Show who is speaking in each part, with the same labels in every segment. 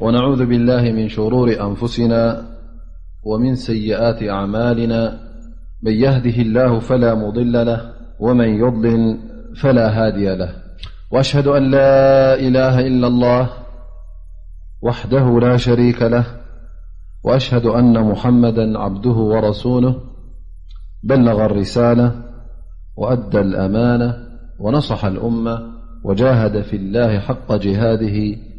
Speaker 1: ونعوذ بالله من شرور أنفسنا ومن سيئات أعمالنا من يهده الله فلا مضل له ومن يضلل فلا هادي له وأشهد أن لا إله إلا الله وحده لا شريك له وأشهد أن محمدا عبده ورسوله بلغ الرسالة وأدى الأمانة ونصح الأمة وجاهد في الله حق جهاده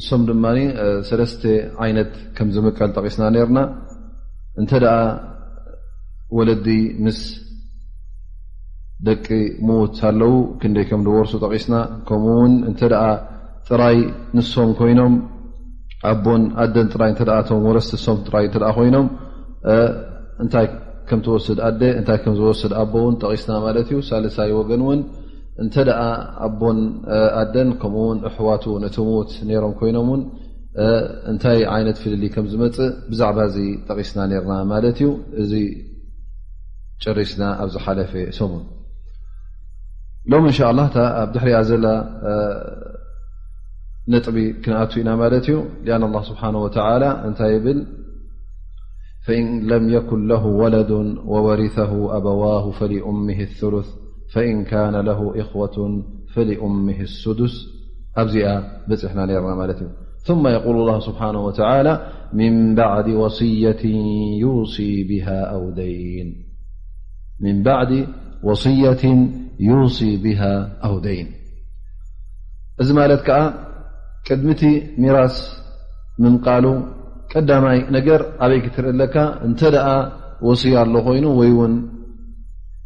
Speaker 1: እሶም ድማ ሰለስተ ዓይነት ከም ዝምቀል ጠቒስና ነርና እንተ ደኣ ወለዲ ምስ ደቂ ምዉት ኣለዉ ክንደይ ከም ዝወርሱ ጠቒስና ከምኡ ውን እንተ ደኣ ጥራይ ንሶም ኮይኖም ኣቦን ኣደን ጥራይ እተ ቶም ወረስቲ ሶም ጥራይ እተ ኮይኖም እንታይ ከም ትወስድ ኣደ እንታይ ከም ዝወስድ ኣቦ ውን ጠቒስና ማለት እዩ ሳልሳይ ወገን እውን እንተ ኣቦን ኣደን ከምኡውን ኣሕዋቱ ነቲ ሙት ነይሮም ኮይኖም ውን እንታይ ዓይነት ፍልልይ ከም ዝመፅእ ብዛዕባ እዚ ጠቒስና ነርና ማለት እዩ እዚ ጨሪስና ኣብ ዝሓለፈ ሰሙን ሎም እንሻ ላ እታ ኣብ ድሕሪያ ዘላ ነጥቢ ክንኣት ኢና ማለት እዩ ሊኣን ላ ስብሓን ወተላ እንታይ ይብል ፈእን ለም የኩን ለሁ ወለዱ ወወሪተሁ ኣበዋሁ ፈሊእምህ ሉት ፈእን ካነ ለሁ እኽወቱ ፈሊኡምህ ሱዱስ ኣብዚኣ በፅሕና ነርና ማለት እዩ ثመ የقል ላ ስብሓን ወተላ ምን ባዕድ ወصየት ዩሲ ብሃ ኣው ደይን ምን ባዕድ ወصየት ዩሲ ብሃ ኣው ደይን እዚ ማለት ከዓ ቅድሚቲ ሚራስ ምምቃሉ ቀዳማይ ነገር ኣበይ ክትርኢ ኣለካ እንተ ደኣ ወሲያ ኣሎ ኮይኑ ወይ ውን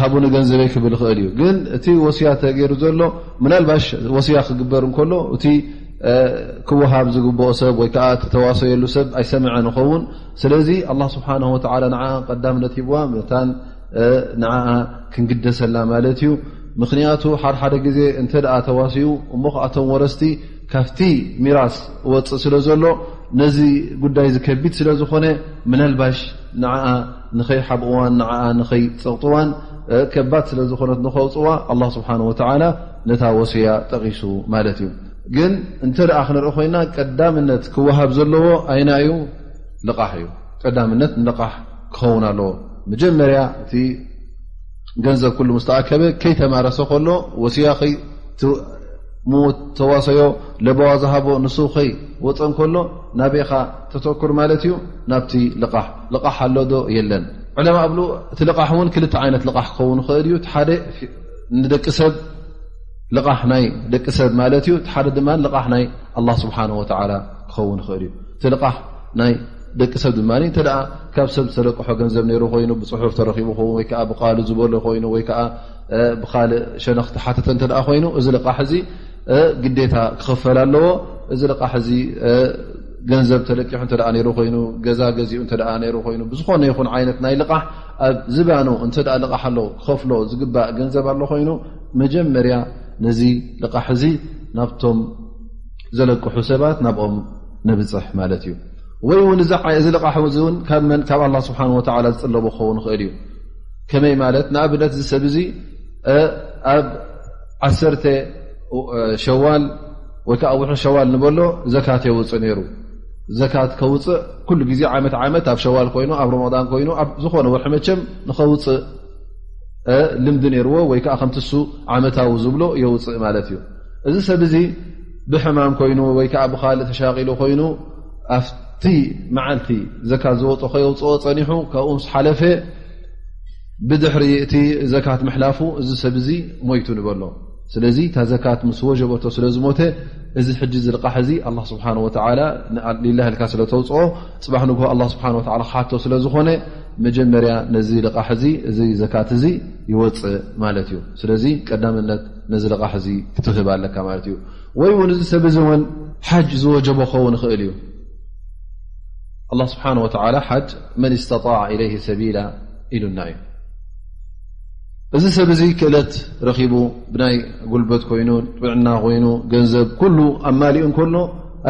Speaker 1: ሃቡኒ ገንዘበይ ክብል ይኽእል እዩ ግን እቲ ወስያ ተገይሩ ዘሎ ምናልባሽ ወስያ ክግበር እከሎ እቲ ክወሃብ ዝግብኦ ሰብ ወይከዓ ተዋሰየሉ ሰብ ኣይሰምዐን ይኸውን ስለዚ ኣላ ስብሓን ወላ ንዓ ቀዳምነት ሂብዋ መታን ንዓ ክንግደሰላ ማለት እዩ ምኽንያቱ ሓደሓደ ግዜ እንተ ተዋስኡ እሞ ከኣቶም ወረስቲ ካብቲ ሚራስ እወፅእ ስለ ዘሎ ነዚ ጉዳይ ዝከቢድ ስለ ዝኾነ ምናልባሽ ንዓ ንኸይሓብእዋን ንዓኣ ንኸይፀቕጥዋን ከባድ ስለ ዝኾነት ንኸውፅዋ ኣላ ስብሓን ወተዓላ ነታ ወስያ ጠቒሱ ማለት እዩ ግን እንተ ደኣ ክንርኢ ኮይና ቀዳምነት ክወሃብ ዘለዎ ኣይና እዩ ልቓሕ እዩ ቀዳምነት ንልቓሕ ክኸውን ኣለዎ መጀመርያ እቲ ገንዘብ ኩሉ ምስተኣከበ ከይተማረሰ ከሎ ወስያ ኸይሙት ተዋሰዮ ለበዋ ዝሃቦ ንሱ ኸይ ወፀን ከሎ ናበኻ ተተኩር ማለት እዩ ናብቲ ልቓሕ ልቓሕ ኣሎዶ የለን ዕለማ እብሉ እቲ ልቓሕ እውን ክል ዓይነት ልቓሕ ክኸውን ይኽእል እዩ ሓደ ንደቂ ሰብ ልቓሕ ናይ ደቂ ሰብ ማለት እዩ ሓደ ድማ ልቓሕ ናይ ኣላ ስብሓን ወተላ ክኸውን ይኽእል እዩ እቲ ልቓሕ ናይ ደቂ ሰብ ድማ እንተ ካብ ሰብ ዝተለቅሖ ገንዘብ ነይሩ ኮይኑ ብፅሑፍ ተረኪቡ ኸውን ወይከዓ ብቃል ዝበሎ ኮይኑ ወይከዓ ብካልእ ሸነክ ተሓተተ እተ ኮይኑ እዚ ልቓሕ እዚ ግዴታ ክኽፈል ኣለዎ እዚ ልቓሕ እዚ ገንዘብ ተለቂሑ እተ ሩ ኮይኑ ገዛ ገዚኡ እተ ሩ ኮይኑ ብዝኾነ ይኹን ዓይነት ናይ ልቓሕ ኣብ ዝባኑ እተ ልቓሕ ኣሎ ክኸፍሎ ዝግባእ ገንዘብ ኣሎ ኮይኑ መጀመርያ ነዚ ልቓሕ እዚ ናብቶም ዘለቅሑ ሰባት ናብኦም ነብፅሕ ማለት እዩ ወይ ውን እዚ ልቓሕ እዚ ውን ካብ መን ካብ ኣላ ስብሓን ወላ ዝጥለቦ ክኸውን ይኽእል እዩ ከመይ ማለት ንኣብነት እዚ ሰብ እዚ ኣብ ዓሰርተ ሸዋል ወይ ከዓ ውሑ ሸዋል ንበሎ ዘካት የውፅ ነይሩ ዘካት ከውፅእ ኩሉ ግዜ ዓመት ዓመት ኣብ ሸዋል ኮይኑ ኣብ ሮሞዳን ኮይኑ ኣብ ዝኾነ ወርሒ መቸም ንኸውፅእ ልምዲ ነይርዎ ወይ ከዓ ከምትሱ ዓመታዊ ዝብሎ የውፅእ ማለት እዩ እዚ ሰብ እዚ ብሕማም ኮይኑ ወይ ከዓ ብካልእ ተሻቂሉ ኮይኑ ኣብቲ መዓልቲ ዘካት ዝወፅ ከየውፅኦ ፀኒሑ ካብኡምስ ሓለፈ ብድሕሪ እቲ ዘካት ምሕላፉ እዚ ሰብ እዚ ሞይቱ ንበሎ ስለዚ እታ ዘካት ምስ ወጀበቶ ስለ ዝሞተ እዚ ሕጂ ዝልቃሕ እዚ ኣላ ስብሓን ወተላ ንሊላ ልካ ስለ ተውፅኦ ፅባሕ ንግ ኣላ ስብሓን ወላ ክሓቶ ስለ ዝኾነ መጀመርያ ነዚ ልቃሕ እዚ እዚ ዘካት እዚ ይወፅእ ማለት እዩ ስለዚ ቀዳምነት ነዚ ልቃሕ እዚ ክትህብ ኣለካ ማለት እዩ ወይ እውን እዚ ሰብ እዚ እውን ሓጅ ዝወጀቦ ክኸውን ይኽእል እዩ ኣላ ስብሓን ወተላ ሓጅ መን ስተጣ ኢለይ ሰቢላ ኢሉና እዩ እዚ ሰብ እዚ ክእለት ረኪቡ ብናይ ጉልበት ኮይኑ ጥዕና ኮይኑ ገንዘብ ኩሉ ኣብ ማሊኡ እንከሎ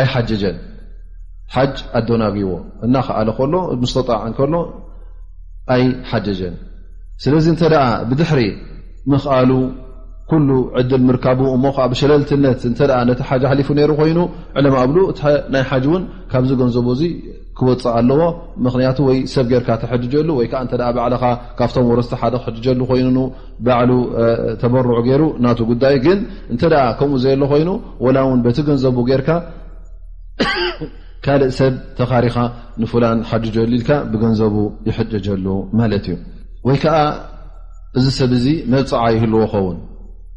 Speaker 1: ኣይሓጀጀን ሓጅ ኣዶናግዎ እናክኣለ ከሎ ምስተጣዕ እንከሎ ኣይሓጀጀን ስለዚ እንተ ብድሕሪ ምኽኣሉ ኩሉ ዕድል ምርካቡ እሞ ከዓ ብሸለልትነት እተ ነቲ ሓጅ ኣሕሊፉ ነይሩ ኮይኑ ዕለማ ኣብሉ እቲ ናይ ሓጅ እውን ካብዚ ገንዘቡ እዙ ክወፅእ ኣለዎ ምክንያቱ ወይ ሰብ ጌርካ ተሕጅጀሉ ወይ ከዓ እ ባዕልኻ ካብቶም ወረስቲ ሓደ ክሕጅጀሉ ኮይኑ ባዕሉ ተበርዑ ገይሩ ናቱ ጉዳይ ግን እንተ ከምኡ ዘየሎ ኮይኑ ወላ እውን በቲ ገንዘቡ ጌርካ ካልእ ሰብ ተኻሪኻ ንፍላን ሓጅጀሉ ኢልካ ብገንዘቡ ይሕጀጀሉ ማለት እዩ ወይ ከዓ እዚ ሰብ እዚ መብፅዓ ይህልዎ ኸውን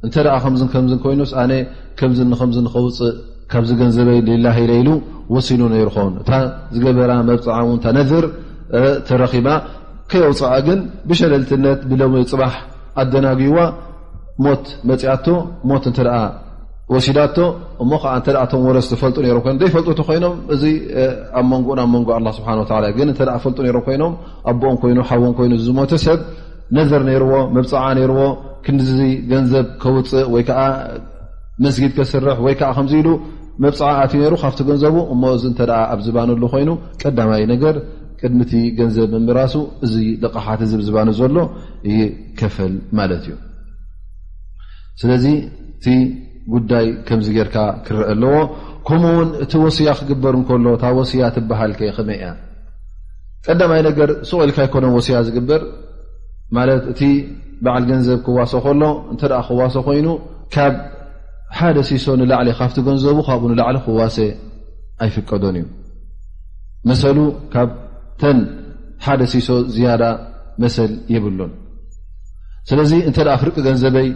Speaker 1: እንተ ከምዝ ከምዝ ኮይኑስ ኣነ ከምዝ ንከምዝ ንኸውፅእ ካብዚ ገንዘበይ ሌላ ሂለ ኢሉ ወሲኑ ነይሩ ኸውን እታ ዝገበራ መብፅዓ ውን ነድር ተረኺባ ከየውፅዓ ግን ብሸለልትነት ብሎሚ ፅባሕ ኣደናግዋ ሞት መፅኣቶ ሞት እተ ወሲዳቶ እሞ ከዓ እተ ቶም ወረስ ዝፈልጡ ነሮም ይኖም ዘይፈልጡ እተ ኮይኖም እዚ ኣብ መንጎኡን ኣብ መንጎ ኣላ ስብሓን ላ ግን እተ ፈልጡ ነሮም ኮይኖም ኣቦኦም ኮይኑ ሓዎም ኮይኑ ዝሞተ ሰብ ነዘር ነይርዎ መብፅዓ ነይርዎ ክንዲዚ ገንዘብ ከውፅእ ወይ ከዓ መስጊድ ከስርሕ ወይ ከዓ ከምዚ ኢሉ መብፅዓ ኣት ነይሩ ካብቲ ገንዘቡ እሞ እዚ እንተ ኣብ ዝባነሉ ኮይኑ ቀዳማይ ነገር ቅድሚቲ ገንዘብ ምምራሱ እዚ ልቕሓት እዚ ዝባኑ ዘሎ ይከፈል ማለት እዩ ስለዚ እቲ ጉዳይ ከምዚ ጌርካ ክረአ ኣለዎ ከምኡ ውን እቲ ወስያ ክግበር እንከሎ እታ ወስያ ትበሃልከ ከመይ እያ ቀዳማይ ነገር ሱቕ ኢልካ ይኮነ ወሲያ ዝግበር ማለት እቲ በዓል ገንዘብ ክዋሶ ከሎ እንተ ክዋሶ ኮይኑ ካብ ሓደ ሲሶ ንላዕሊ ካብቲ ገንዘቡ ካብኡ ንላዕሊ ክዋሰ ኣይፍቀዶን እዩ መሰሉ ካብተን ሓደ ሲሶ ዝያዳ መሰል ይብሉን ስለዚ እንተ ፍርቂ ገንዘበይ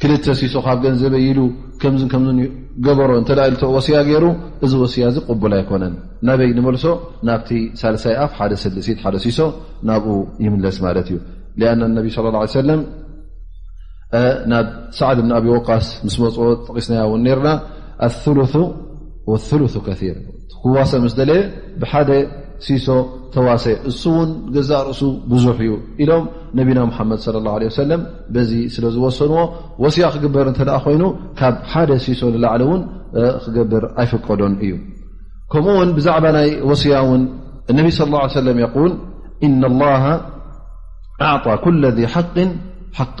Speaker 1: ክልተ ሲሶ ካብ ገንዘበ ኢሉ ከምዝ ከም ገበሮ እተ ወስያ ገይሩ እዚ ወስያ እዚ ቅቡል ኣይኮነን ናበይ ንመልሶ ናብቲ ሳልሳይ ኣፍ ሓደ ስልሲት ሓደ ሲሶ ናብኡ ይምለስ ማለት እዩ ኣ ነቢ ስለ ላ ሰለም ናብ ሳዕድ ብ ኣብ ወቃስ ምስ መፅኦ ጠቂስናያ እውን ነርና ኣሉሉ ከር ክዋሰ ምስ ደለየ ብሓደ ሲሶ ተዋሰ እሱ እውን ገዛእ ርእሱ ብዙሕ እዩ ኢሎም ነቢና ሙሓመድ ለ ላ ለ ሰለም በዚ ስለ ዝወሰንዎ ወስያ ክግበር እንተ ኮይኑ ካብ ሓደ ሲሶ ንላዕሊ እውን ክገብር ኣይፍቀዶን እዩ ከምኡ ውን ብዛዕባ ናይ ወስያ እውን እነቢ ስለ ላ ሰለም የቁል እና ላሃ ኣዕጣ ኩለ ሓቅን ሓቃ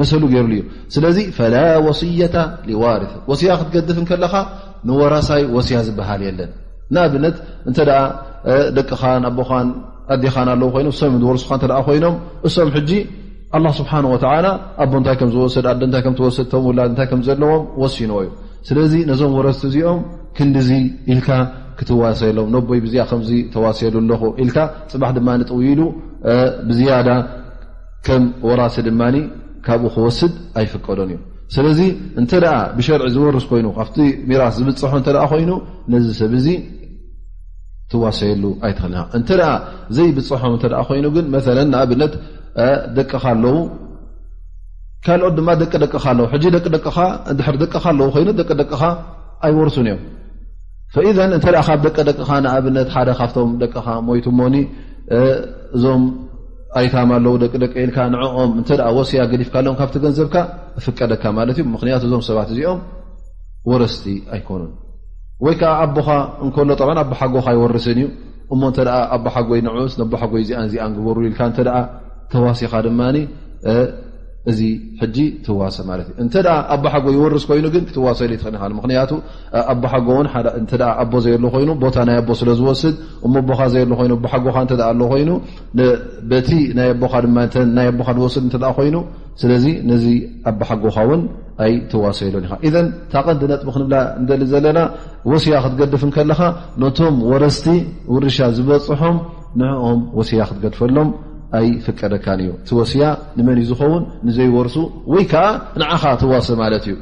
Speaker 1: መሰሉ ገይርሉ እዩ ስለዚ ፈላ ወስየታ ሊዋር ወስያ ክትገድፍ ከለኻ ንወራሳይ ወስያ ዝበሃል የለን ንኣብነት እንተ ደቅኻ ኣቦኻን ኣዴኻን ኣለዉ ኮይኖም እሶም እ ዝወርስኻ እተ ኮይኖም እሶም ሕጂ ኣላ ስብሓን ወተላ ኣቦ እንታይ ከምዝወሰድ ኣደ እንታይ ከምትወሰድ ቶም ውላድ እንታይ ከም ዘለዎም ወሲንዎ እዩ ስለዚ ነዞም ወረስቲ እዚኦም ክንዲዙ ኢልካ ክትዋሰሎም ነቦይ ብዝያ ከምዚ ተዋስሉ ኣለኹ ኢልካ ፅባሕ ድማ ንጥውይሉ ብዝያዳ ከም ወራሲ ድማ ካብኡ ክወስድ ኣይፍቀዶን እዩ ስለዚ እንተ ብሸርዒ ዝወርስ ኮይኑ ካብቲ ሚራስ ዝብፅሖ እተ ኮይኑ ነዚ ሰብ እዚ ትዋሰየሉ ኣይትኽእል እንተ ዘይብፅሖ እተ ኮይኑ ግን መ ንኣብነት ደቅኻ ኣለዉ ካልኦት ድማ ደቂ ደቅኻ ኣለዉ ሕጂ ደቂ ደቅኻ ድሕር ደቅኻ ኣለዉ ኮይኑ ደቂ ደቅኻ ኣይወርሱን እዮም ፈኢዘ እንተ ካብ ደቂ ደቅኻ ንኣብነት ሓደ ካብቶም ደቅኻ ሞይቱ ሞኒ እዞም ኣይታም ኣለዉ ደቂ ደቂ ኢልካ ንዕኦም እንተ ወስያ ገዲፍካ ሎም ካብቲ ገንዘብካ እፍቀደካ ማለት እዩ ምክንያቱ እዞም ሰባት እዚኦም ወረስቲ ኣይኮኑን ወይ ከዓ ኣቦኻ እንከሎ ብ ኣቦሓጎካ ይወርስን እዩ እሞ እተ ኣቦሓጎይ ንዑስ ነቦሓጎይ እዚኣን እዚኣን ግበሩ ኢልካ እተ ተዋሲኻ ድማ እዚ ሕጂ ትዋሰ ማለት እዩ እንተ ኣቦሓጎ ይወርስ ኮይኑ ግን ክትዋሰሉ ይትኽእል ካ ምክንያቱ ኣቦሓጎ ውን ኣቦ ዘየሎ ኮይኑ ቦታ ናይ ኣቦ ስለ ዝወስድ እሞ ኣቦካ ዘየሎ ኮይኑ ኣሓጎካ እ ኣሎ ኮይኑ በቲ ናይ ኣቦካ ድማ ናይ ኣቦካ ዝወስድ እተ ኮይኑ ስለዚ ነዚ ኣባሓጎካ ውን ኣይ ተዋሰየሎን ኢኻ ኢዘን እታ ቀንዲ ነጥቢ ክንብላ ንደሊ ዘለና ወስያ ክትገድፍ ከለኻ ነቶም ወረስቲ ውርሻ ዝበፅሖም ንኦም ወስያ ክትገድፈሎም ኣይ ፍቀደካን እዩ እቲ ወስያ ንመን እዩ ዝኸውን ንዘይወርሱ ወይ ከዓ ንዓኻ ተዋሰ ማለት እዩ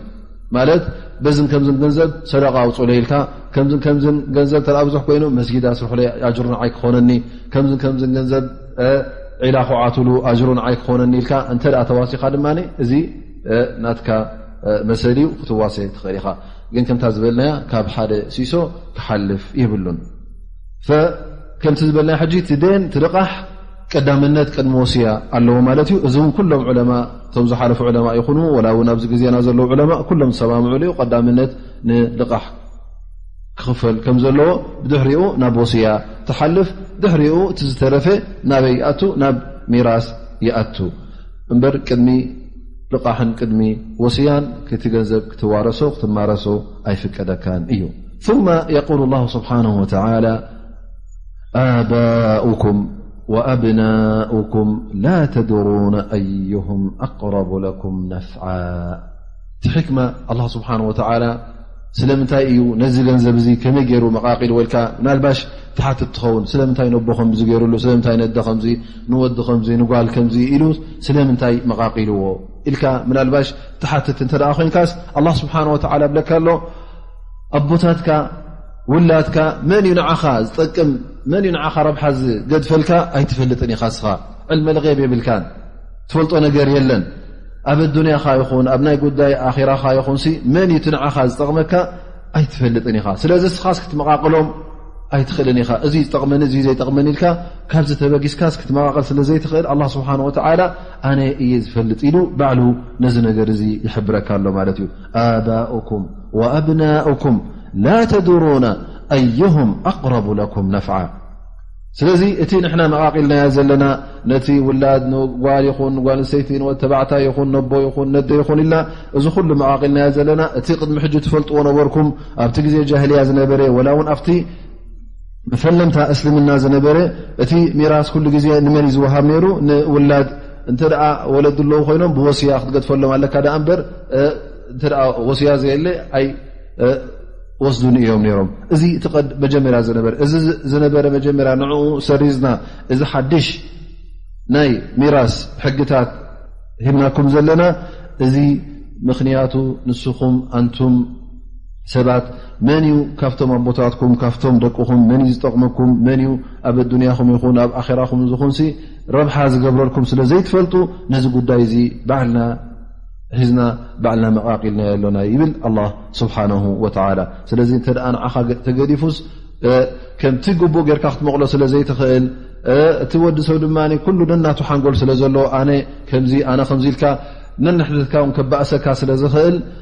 Speaker 1: ማለት በዝን ከምዝን ገንዘብ ሰደቃ ኣውፅኡለ ኢልካ ከምዝን ከምዝን ገንዘብ ተኣ ብዙሕ ኮይኑ መስጊድ ኣስርሑለ ኣጅሩ ንዓይ ክኾነኒ ከምዝን ከምዝን ገንዘብ ዒላ ክዓትሉ ኣጅሩ ንዓይ ክኾነኒ ኢልካ እንተ ተዋሲኻ ድማ እዚ ናትካ መሰል እዩ ክትዋሰ ትኽእል ኢኻ ግን ከምታ ዝበልናያ ካብ ሓደ ሲሶ ክሓልፍ ይብሉን ከምቲ ዝበልና ሕጂ ትደን ትልቓሕ ቀዳምነት ቅድሚ ወስያ ኣለዎ ማለት እዩ እዚ እውን ኩሎም ዕለማ እቶም ዝሓለፉ ዕለማ ይኹኑ ወላ እውን ኣብዚ ግዜና ዘለዉ ዕለማ ኩሎም ዝሰማምዑሉ ዩ ቀዳምነት ንልቓሕ ክኽፈል ከም ዘለዎ ብድሕሪኡ ናብ ወስያ ትሓልፍ ድሕሪኡ እቲ ዝተረፈ ናበይ ይኣቱ ናብ ሚራስ ይኣቱ እምበር ቅድሚ ልቓሕን ቅድሚ ወስያን ክቲ ገንዘብ ክትዋረሶ ክትማረሶ ኣይፍቀደካን እዩ ማ የቁል ላ ስብሓን ወተላ ኣባኡኩም ወኣብናኡኩም ላ ተድሩነ ኣዩሁም ኣቅረቡ ለኩም ነፍዓ እቲ ሕክማ ኣላ ስብሓን ወተላ ስለምንታይ እዩ ነዚ ገንዘብ እዚ ከመይ ገይሩ መቓቒል ወልካ ምናልባሽ ትሓትት ትኸውን ስለምንታይ ነቦ ከምዚ ገይሩሉ ስለምንታይ ነደ ከምዚ ንወዲ ከምዚ ንጓል ከምዚ ኢሉ ስለምንታይ መቓቒልዎ ኢልካ ምናልባሽ ትሓትት እንተ ኮይንካስ ኣላ ስብሓን ወተላ ብለካ ኣሎ ኣቦታትካ ውላትካ መን እዩ ንዓኻ ዝጠቅም መን እዩ ንዓኻ ረብሓ ዝገድፈልካ ኣይትፈልጥን ኢኻ ስኻ ዕልመ ልቕብ የብልካን ትፈልጦ ነገር የለን ኣብ ኣዱንያኻ ይኹን ኣብ ናይ ጉዳይ ኣራኻ ይኹን መን እዩ እቲ ንዓኻ ዝጠቕመካ ኣይትፈልጥን ኢኻ ስለዚ ስኻስ ክትመቓቕሎም ኣይትኽእልን ኢኻ እዚ ዝጠቕመኒ እዚ ዘይጠቕመኒ ኢልካ ካብዚ ተበጊስካ ክትመቓቐል ስለ ዘይትኽእል ኣላ ስብሓን ወተዓላ ኣነ እየ ዝፈልጥ ኢሉ ባዕሉ ነዚ ነገር እዚ ይሕብረካ ኣሎ ማለት እዩ ኣባኡኩም ወኣብናኡኩም ላ ተድሩና ኣዩም ኣቅረቡ ለኩም ነፍዓ ስለዚ እቲ ንሕና መቓቒልናዮ ዘለና ነቲ ውላድ ንጓል ይኹን ጓል ንሰይቲ ንወተባዕታ ይኹን ነቦ ይኹን ነደ ይኹን ኢልና እዚ ኩሉ መቓቒልናዮ ዘለና እቲ ቅድሚ ሕጂ ትፈልጥዎ ነበርኩም ኣብቲ ግዜ ጃህልያ ዝነበረ ወላ እውን ኣብቲ መፈለምታ እስልምና ዝነበረ እቲ ሚራስ ኩሉ ግዜ ንመን እዩ ዝወሃብ ነይሩ ንውላድ እንተ ወለዱ ኣለዉ ኮይኖም ብወስያ ክትገድፈሎም ኣለካ ኣ እበር እተ ወስያ ዘየለ ኣይ ወስዱን እዮም ነሮም እዚ እቲ መጀመርያ ዝነበረ እዚ ዝነበረ መጀመርያ ንኡ ሰሪዝና እዚ ሓድሽ ናይ ሚራስ ሕግታት ሂብናኩም ዘለና እዚ ምክንያቱ ንስኹም ኣንቱም ሰባት መን እዩ ካብቶም ኣቦታትኩም ካብቶም ደቅኹም መን እዩ ዝጠቕመኩም መን እዩ ኣብ ኣዱንያኹም ይኹን ኣብ ኣራኹም ዝኹን ረብሓ ዝገብረልኩም ስለ ዘይትፈልጡ ነዚ ጉዳይ እዚ ባዕልና ሒዝና ባዕልና መቓቂልናዮ ኣሎና ይብል ኣላ ስብሓን ወተላ ስለዚ እንተ ንዓኻ ተገዲፉስ ከምቲ ግቡእ ጌርካ ክትመቕሎ ስለ ዘይትኽእል እቲ ወዲ ሰብ ድማ ኩሉ ነናቱ ሓንጎል ስለ ዘሎ ኣነ ከምዚ ኣነ ከምዚ ኢልካ ነንሕድትካ ውን ከባእሰካ ስለ ዝኽእል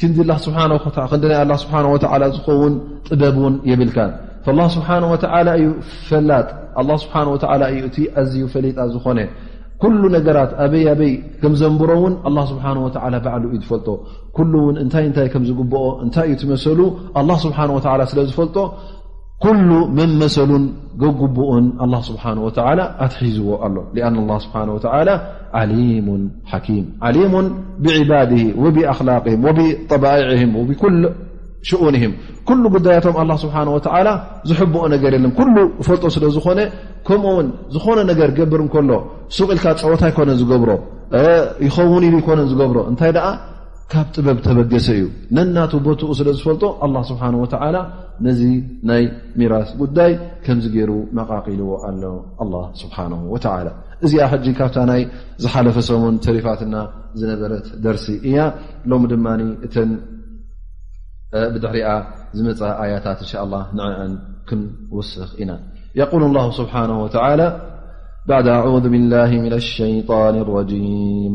Speaker 1: ክንዲ ላ ስብሓ ክንዲ ናይ ኣላ ስብሓ ወላ ዝኸውን ጥበብ ውን የብልካ ላ ስብሓ ወላ እዩ ፈላጥ ኣላ ስብሓ ወ እዩ እቲ ኣዝዩ ፈሊጣ ዝኾነ ኩሉ ነገራት ኣበይ ኣበይ ከም ዘንብሮ እውን ኣላ ስብሓ ወ ባዕሉ እዩ ዝፈልጦ ኩሉ እውን እንታይ እንታይ ከም ዝግብኦ እንታይ እዩ ትመሰሉ ኣላ ስብሓ ወላ ስለ ዝፈልጦ ኩሉ መመሰሉን ገጉቡኡን ኣላ ስብሓን ወተላ ኣትሒዝዎ ኣሎ ኣን ላ ስብሓን ወተላ ዓሊሙን ሓኪም ዓሊሙን ብዕባድ ወብኣክላቅም ወብጠባይዕህም ወብኩል ሽኡንህም ኩሉ ጉዳያቶም ኣላ ስብሓን ወተላ ዝሕብኦ ነገር የለን ኩሉ ፈልጦ ስለ ዝኾነ ከምኡውን ዝኾነ ነገር ገብር እንከሎ ሱቅ ኢልካ ፀወታ ኣይኮነን ዝገብሮ ይኸውን ኢሉ ይኮነን ዝገብሮ እንታይ ደኣ ካብ ጥበብ ተበገሰ እዩ ነናቱ ቦትኡ ስለ ዝፈልጦ ኣላ ስብሓን ወተዓላ ነዚ ናይ ሚራስ ጉዳይ ከምዚ ገይሩ መቓቒልዎ ኣሎ ኣላ ስብሓን ወተዓላ እዚኣ ሕጂ ካብታ ናይ ዝሓለፈ ሰሙን ተሪፋትና ዝነበረት ደርሲ እያ ሎሚ ድማ እተን ብድሕሪኣ ዝመፃ ኣያታት እንሻ ላ ንዕአን ክንውስኽ ኢና የቁል ላ ስብሓን ወተላ ባዕድ ኣዑ ብላ ምን ሸይጣን ረጂም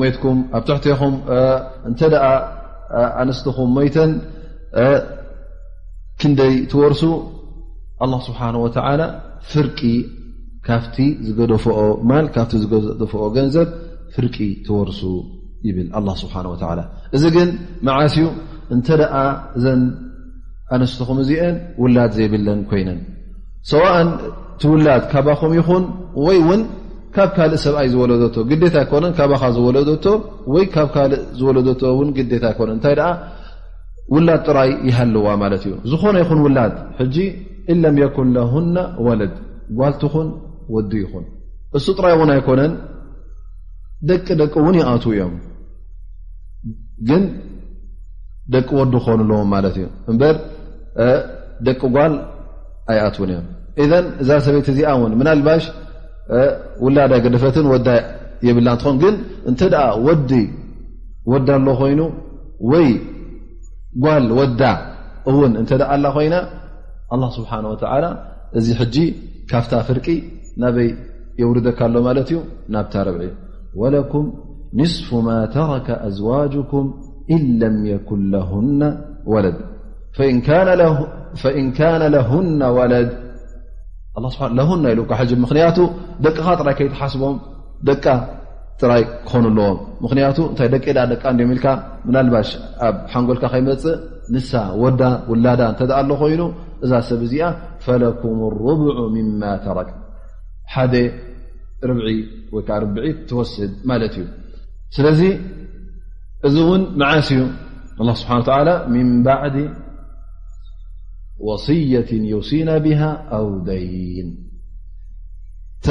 Speaker 1: ሞትኩም ኣብ ትሕትኹም እንተ ኣንስትኹም ሞይተን ክንደይ ትወርሱ ኣላ ስብሓን ወተላ ፍርቂ ካብቲ ዝገደፍኦ ማል ካብቲ ዝገደፍኦ ገንዘብ ፍርቂ ትወርሱ ይብል ኣላ ስብሓን ወተላ እዚ ግን መዓስ እዩ እንተ ደኣ እዘን ኣንስትኹም እዚአን ውላድ ዘይብለን ኮይነን ሰዋእን ትውላድ ካባኹም ይኹን ወይ እውን ካብ ካልእ ሰብኣይ ዝወለደቶ ግዴታ ኣይኮነን ካባኻ ዝወለደቶ ወይ ካብ ካልእ ዝወለደቶ ውን ግዴታ ኣይኮነን እንታይ ደኣ ውላድ ጥራይ ይሃልዋ ማለት እዩ ዝኾነ ይኹን ውላድ ሕጂ እለም የኩን ለሁና ወለድ ጓልትኹን ወዲ ይኹን እሱ ጥራይ እውን ኣይኮነን ደቂ ደቂ እውን ይኣት እዮም ግን ደቂ ወዲ ክኾኑ ኣለዎም ማለት እዩ እምበር ደቂ ጓል ኣይኣትውን እዮም እዘን እዛ ሰበይቲ እዚኣ እውን ምናልባሽ ውላዳ ገደፈትን ወዳ የብላ እንትኾን ግን እንተ ወዲ ወዳ ኣሎ ኮይኑ ወይ ጓል ወዳ እውን እንተ ኣላ ኮይና ኣላ ስብሓን ወተላ እዚ ሕጂ ካብታ ፍርቂ ናበይ የውርደካ ኣሎ ማለት እዩ ናብታ ርብዒ ወለኩም ንስፉ ማ ተረከ ኣዝዋጅኩም ኢን ለም የኩን ለሁና ወለድ ፈእን ካነ ለሁና ወለድ ስብሓ ለሁና ኢሉ ካ ሕጂ ምኽንያቱ ደቅኻ ጥራይ ከይትሓስቦም ደቃ ጥራይ ክኾኑ ኣለዎም ምኽንያቱ እንታይ ደቂ ዳኣ ደቃ እንዲም ኢልካ ምናልባሽ ኣብ ሓንጎልካ ከይመፅእ ንሳ ወዳ ውላዳ እንተ ኣሎ ኮይኑ እዛ ሰብ እዚኣ ፈለኩም ርቡዑ ምማ ተረክ ሓደ ርብዒ ወይከዓ ርብዒ ትወስድ ማለት እዩ ስለዚ እዚ እውን መዓስ እዩ ላ ስብሓን ተላ ምን ባዕዲ ወስየት ዩሲና ብሃ ኣው ደይን እተ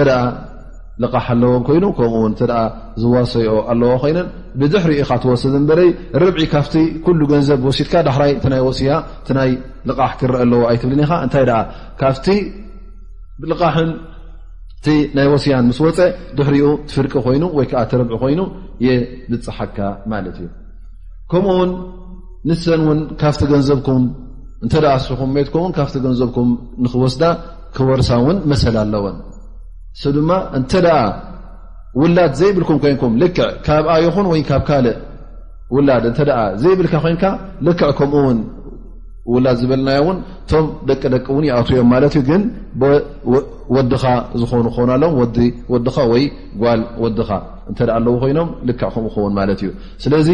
Speaker 1: ልቓሕ ኣለዎን ኮይኑ ከምኡውን እተ ዝዋሰኦ ኣለዎ ኮይነን ብድሕሪ ኢኻ ትወስድ እንበረይ ርብዒ ካብቲ ኩሉ ገንዘብ ወሲድካ ዳሕራይ ቲ ናይ ወስያ እቲ ናይ ልቓሕ ክረአ ኣለዎ ኣይትብልን ኢኻ እንታይ ኣ ካብቲ ልቓሕን እቲ ናይ ወስያን ምስ ወፀ ድሕሪኡ ትፍርቂ ኮይኑ ወይ ከዓ ትርብዒ ኮይኑ የብፅሓካ ማለት እዩ ከምኡ ውን ንሰን ውን ካብቲ ገንዘብኩም እንተ ስኹም ሜትኩም ን ካብቲ ገንዘብኩም ንክወስዳ ክወርሳ ውን መሰል ኣለወን ን ድማ እንተ ውላድ ዘይብልኩም ኮንኩም ልክዕ ካብ ይኹን ወይ ካብ ካልእ ውላድ እተ ዘይብልካ ኮንካ ልክዕ ከምኡውን ውላድ ዝበልናዮ እውን እቶም ደቂ ደቂ እውን ይኣት እዮም ማለት እዩ ግን ወድኻ ዝኾኑ ክኾኑ ኣለዎም ወድኻ ወይ ጓል ወድኻ እንተ ኣለዉ ኮይኖም ልክዕ ከምኡ ክኸውን ማለት እዩ ስለዚ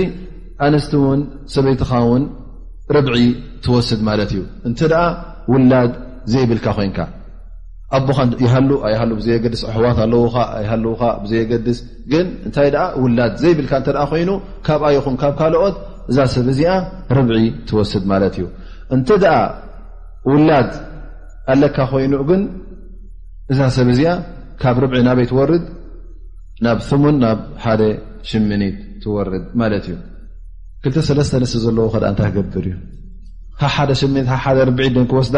Speaker 1: ኣንስቲ እውን ሰበይትኻ ውን ርብዒ ትወስድ ማለት እዩ እንተ ውላድ ዘይብልካ ኮንካ ኣቦኻ ይሃሉ ኣይሃሉ ብዘየገድስ ኣሕዋት ኣለዉካ ኣይሃልውካ ብዘየገድስ ግን እንታይ ደኣ ውላድ ዘይብልካ እተ ኮይኑ ካብኣ ይኹን ካብ ካልኦት እዛ ሰብ እዚኣ ርብዒ ትወስድ ማለት እዩ እንተ ደኣ ውላድ ኣለካ ኮይኑ ግን እዛ ሰብ እዚኣ ካብ ርብዒ ናበይ ትወርድ ናብ ሙን ናብ ሓደ ሽምኒት ትወርድ ማለት እዩ ክልተ ሰለስተ ንስ ዘለዎ ከ እንታይ ክገብር እዩ ሓደ ሽምኒት ሓደ ርብዒ ደ ክወስዳ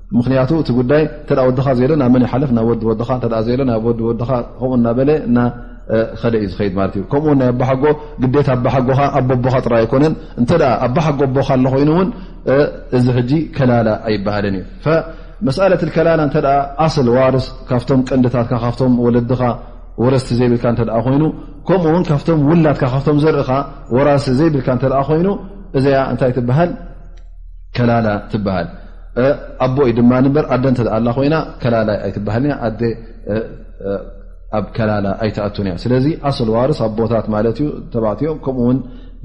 Speaker 1: ምክንያቱ እቲ ጉዳይ እተ ወድኻ ዘለ ናብ መን ይሓልፍ ናብ ወዲ ወድኻ እተ ዘለ ናብ ወዲ ወድኻ ከምኡ እናበለ እና ኸደ እዩ ዝኸይድ ማለት እዩ ከምኡውን ናይ ኣባሓጎ ግዴታ ኣባሓጎኻ ኣቦቦኻ ጥራይ ኣይኮነን እንተ ኣባሓጎ ኣቦካ ኣሎ ኮይኑ እውን እዚ ሕጂ ከላላ ኣይበሃልን እዩ መስኣለት ከላላ እተ ኣስል ዋርስ ካብቶም ቀንድታትካ ካብቶም ወለድኻ ወረስቲ ዘይብልካ እተ ኮይኑ ከምኡውን ካብቶም ውላትካ ካብቶም ዘርእኻ ወራሲ ዘይብልካ እተ ኮይኑ እዚኣ እንታይ ትበሃል ከላላ ትበሃል ኣቦ ዩ ድማ በር ኣደ እተ ኣላ ኮይና ከላላ ኣይትበሃል ኣደ ኣብ ከላላ ኣይትኣቱን እያ ስለዚ ኣሰል ዋርስ ኣቦታት ማለት ዩ ተባዕትዮ ከምኡውን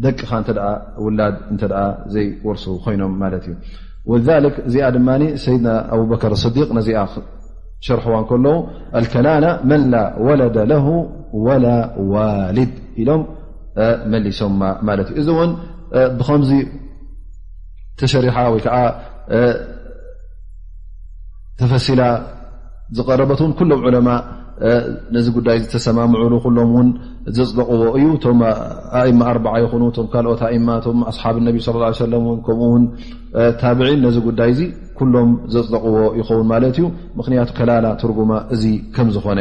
Speaker 1: ደቅኻ እተ ውላድ እተ ዘይወርሱ ኮይኖም ማለት እዩ ወ እዚኣ ድማ ሰይድና ኣብበከር ስዲቅ ነዚኣ ሸርሕዋ ከለዉ ኣከላላ መን ላ ወለደ ለ ወላ ዋልድ ኢሎም መሊሶማ ማለት እዩ እዚ እውን ብከምዚ ተሸሪሓ ወይ ከዓ ተፈሲላ ዝቀረበት ን ኩሎም ዑለማ ነዚ ጉዳይ ዝተሰማምዑሉ ኩሎም ውን ዘፅደቕዎ እዩ እቶም ኣእማ ኣርዓ ይኹኑ ቶም ካልኦት ኣእማ ቶም ኣስሓብ ነቢ ስ ሰለ ን ከምኡውን ታብዒን ነዚ ጉዳይ እዚ ኩሎም ዘፅደቕዎ ይኸውን ማለት እዩ ምክንያቱ ከላላ ትርጉማ እዚ ከም ዝኾነ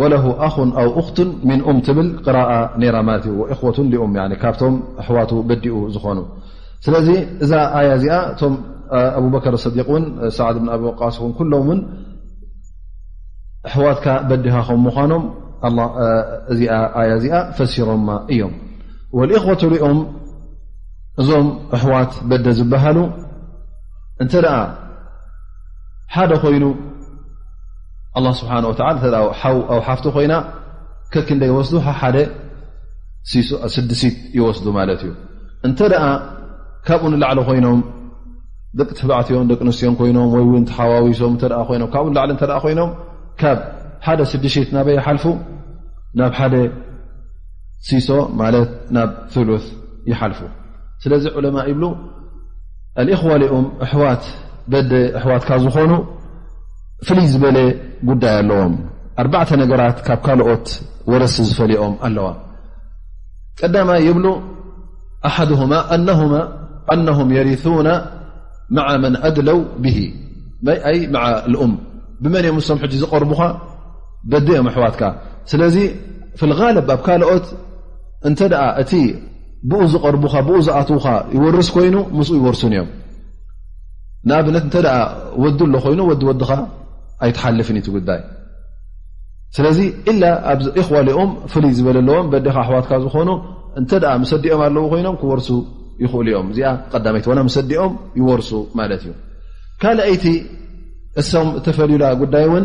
Speaker 1: ወለሁ ኣኹን ኣው ኡክቱን ምን ኡም ትብል ቅራኣ ነራ ማለት እዩ ወእኽወቱን ኡም ካብቶም ኣሕዋቱ በዲኡ ዝኾኑ ስለዚ እዛ ኣያ እዚኣ እቶም ኣቡበከር ሰዲቅ ውን ሳዕድ ብ ኣብ ወቃስ ን ኩሎም ውን ኣሕዋትካ በዲኻ ከ ምዃኖም እዚ ኣያ እዚኣ ፈሲሮማ እዮም ወእኽወቱ ኡም እዞም ኣሕዋት በደ ዝበሃሉ እንተ ሓደ ኮይኑ ኣላ ስብሓን ወተላ እተ ሓው ኣው ሓፍቲ ኮይና ከክንደ ይወስዱ ሓደ ስድሲት ይወስዱ ማለት እዩ እንተ ደኣ ካብኡ ንላዕሊ ኮይኖም ደቂ ትባዕትዮን ደቂ ኣንስትዮን ኮይኖም ወይ እውን ተሓዋዊሶም እተ ኮይኖም ካብኡ ንላዕሊ እተ ኮይኖም ካብ ሓደ ስድሲት ናበይ ይሓልፉ ናብ ሓደ ሲሶ ማለት ናብ ፍሉት ይሓልፉ ስለዚ ዑለማ ይብሉ ኣልእኽዋ ሊኡም ኣሕዋት በደ ኣሕዋትካ ዝኾኑ ፍልይ ዝበለ ጉዳይ ኣለዎም ኣርባዕተ ነገራት ካብ ካልኦት ወረሲ ዝፈልኦም ኣለዋ ቀዳማ ይብሉ ኣሓድማ ኣነም የሪثና ማዓ መን ኣድለው ብሂ ኣይ መዓ ልኡም ብመን እዮም ንሶም ሕጂ ዝቐርቡኻ በዲ እዮም ኣሕዋትካ ስለዚ ፍልጋለብ ኣብ ካልኦት እንተ እቲ ብኡ ዝቐርቡኻ ብኡ ዝኣትዉኻ ይወርስ ኮይኑ ምስኡ ይወርሱን እዮም ንኣብነት እንተ ወዲ ኣሎ ኮይኑ ወዲ ወድኻ ኣይትሓልፍን እዩ ጉዳይ ስለዚ ኢላ ኣብ እኽዋ ኦም ፍልይ ዝበለ ኣለዎም በዴኻ ኣሕዋትካ ዝኾኑ እንተ ምሰዲኦም ኣለዉ ኮይኖም ክወርሱ ይኽእሉ እዮም እዚኣ ቀዳመይቲ ዋላ ምሰዲኦም ይወርሱ ማለት እዩ ካልኣይቲ እሶም እተፈልዩላ ጉዳይ እውን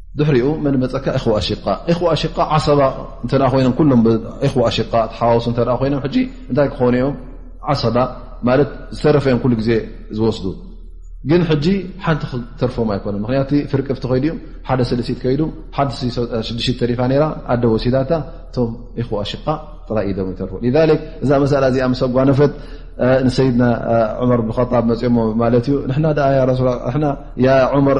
Speaker 1: ድሕሪኡ መን መፀካ እኹዋ ኣሽቃ እኹዋ ኣሽቃ ዓሰባ እንተ ኮይኖም ኩሎም እኹዋ ኣሽቃ ተሓዋውሱ እተ ኮይኖም ሕጂ እንታይ ክኾኑ እዮም ዓሰባ ማለት ዝተረፈ እዮም ኩሉ ግዜ ዝወስዱ ግን ሕጂ ሓንቲ ክተርፎም ኣይኮነ ምክንያቱ ፍርቅፍቲ ከይዱ ዩ ሓደ ስልሲት ከይዱ ሓ6ዱሽት ተሪፋ ራ ኣደ ወሲዳታ እቶም እኹዋ ኣሽቃ ጥራይ ኢዶም ይተርፉ እዛ መሳላ እዚኣ ምስ ኣጓነፈት ንሰይድና ዑመር ብከጣብ መፅኦሞ ማለት እዩ ንሕና ኣ ያ ዑመር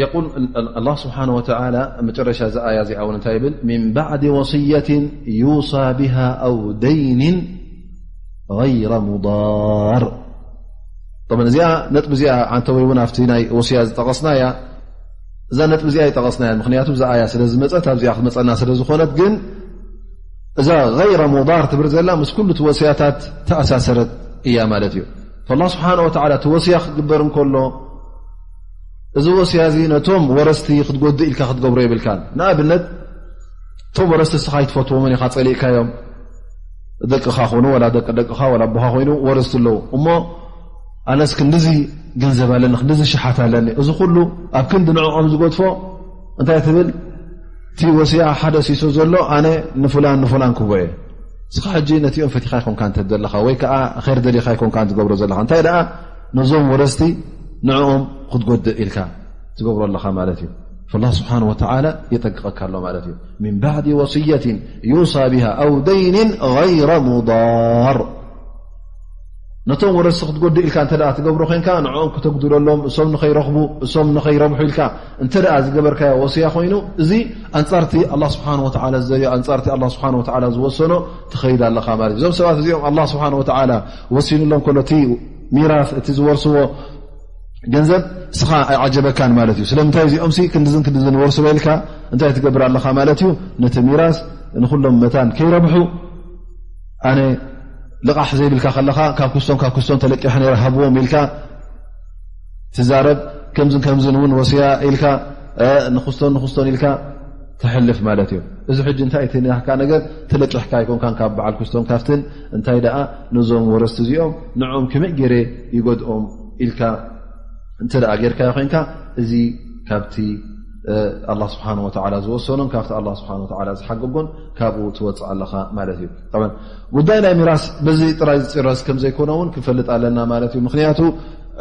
Speaker 1: የል ኣላ ስብሓን ወተላ መጨረሻ እዚ ኣያ እዚኣ ውን እንታይ ይብል ምን ባዕድ ወስየት ዩሳ ብሃ ኣው ደይን غይረ ሙዳር ብ እዚኣ ነጥቢ እዚኣ ዓንተወይ እውን ኣብቲ ናይ ወስያ ዝጠቐስና እያ እዛ ነጥቢ እዚኣ ይጠቐስና እያ ምክንያቱ እዛ ኣያ ስለ ዝመፀት ኣብዚኣ ክትመፀና ስለ ዝኾነት ግን እዛ غይረ ሙዳር ትብር ዘላ ምስ ኩሉ እቲ ወስያታት ተኣሳሰረት እያ ማለት እዩ ላ ስብሓን ወላ እቲ ወስያ ክግበር እንከሎ እዚ ወስያ እዚ ነቶም ወረስቲ ክትጎድእ ኢልካ ክትገብሮ የብልካን ንኣብነት እቶም ወረስቲ እስኻ ይትፈትዎምን ኢኻ ፀሊእካዮም ደቅኻ ኮኑ ወላ ደቂ ደቅኻ ወላ ኣቦኻ ኮይኑ ወረስቲ ኣለዉ እሞ ኣነስ ክንዲዚ ገንዘብ ኣለኒ ክንዲዚ ሸሓት ኣለኒ እዚ ኩሉ ኣብ ክንዲ ንዕኦም ዝገድፎ እንታይ ትብል እቲ ወስያ ሓደ ሲሶ ዘሎ ኣነ ንፍላን ንፍላን ክቦ እየ እስኻ ሕጂ ነቲኦም ፈቲኻ ይኮንካ ንተብ ዘለኻ ወይ ከዓ ር ደሊኻ ይኮንካ ትገብሮ ዘለካ እንታይ ደኣ ነዞም ወረስቲ ንዕኦም ክትጎድእ ኢልካ ትገብሮ ኣለኻ ማለት እዩ ላ ስብሓን ወተላ የጠንቅቐካ ኣሎ ማለት እዩ ምን ባዕዲ ወስየት ዩሳ ብሃ ኣው ደይን غይረ ሙዳር ነቶም ወረስቲ ክትጎድእ ኢልካ እተ ትገብሮ ኮንካ ንዕኦም ክተጉድለሎም እሶም ንኸይረኽቡ እሶም ንኸይረብሑ ኢልካ እንተ ዝገበርካዮ ወስያ ኮይኑ እዚ ኣንፃርቲ ላ ስብሓ ወላ ዝዘዮ ኣንፃርቲ ስብሓ ዝወሰኖ ትኸይድ ኣለኻ ማለት እዩ እዞም ሰባት እዚኦም ስብሓ ወሲኑሎም ከሎ እቲ ሚራፍ እቲ ዝወርስዎ ገንዘብ እስኻ ኣይዓጀበካን ማለት እዩ ስለምንታይ እዚኦም ክንዲዝን ክንዲዝ ወርስ በልካ እንታይ ትገብር ኣለኻ ማለት እዩ ነቲ ሚራስ ንኩሎም መታን ከይረብሑ ኣነ ልቓሕ ዘይብልካ ከለኻ ካብ ክስቶን ካብ ክስቶን ተለቂሐ ነረ ሃብዎም ኢልካ ትዛረብ ከምዝን ከምዝን እውን ወስያ ኢልካ ንክስቶን ንክስቶን ኢልካ ትሕልፍ ማለት እዮ እዚ ሕጂ እንታይ ትናካ ነገር ትለቅሕካ ይኮንካ ካብ በዓል ክስቶን ካፍትን እንታይ ደኣ ነዞም ወረስቲ እዚኦም ንኦም ክመይ ገይረ ይገድኦም ኢልካ እንተ ጌርካ ኮይንካ እዚ ካብቲ ኣላ ስብሓን ወላ ዝወሰኖን ካብቲ ኣላ ስብሓን ወላ ዝሓገጎን ካብኡ ትወፅእ ኣለኻ ማለት እዩ ጉዳይ ናይ ሚራስ በዚ ጥራይ ዝፅረስ ከምዘይኮነ እውን ክንፈልጥ ኣለና ማለት እዩ ምክንያቱ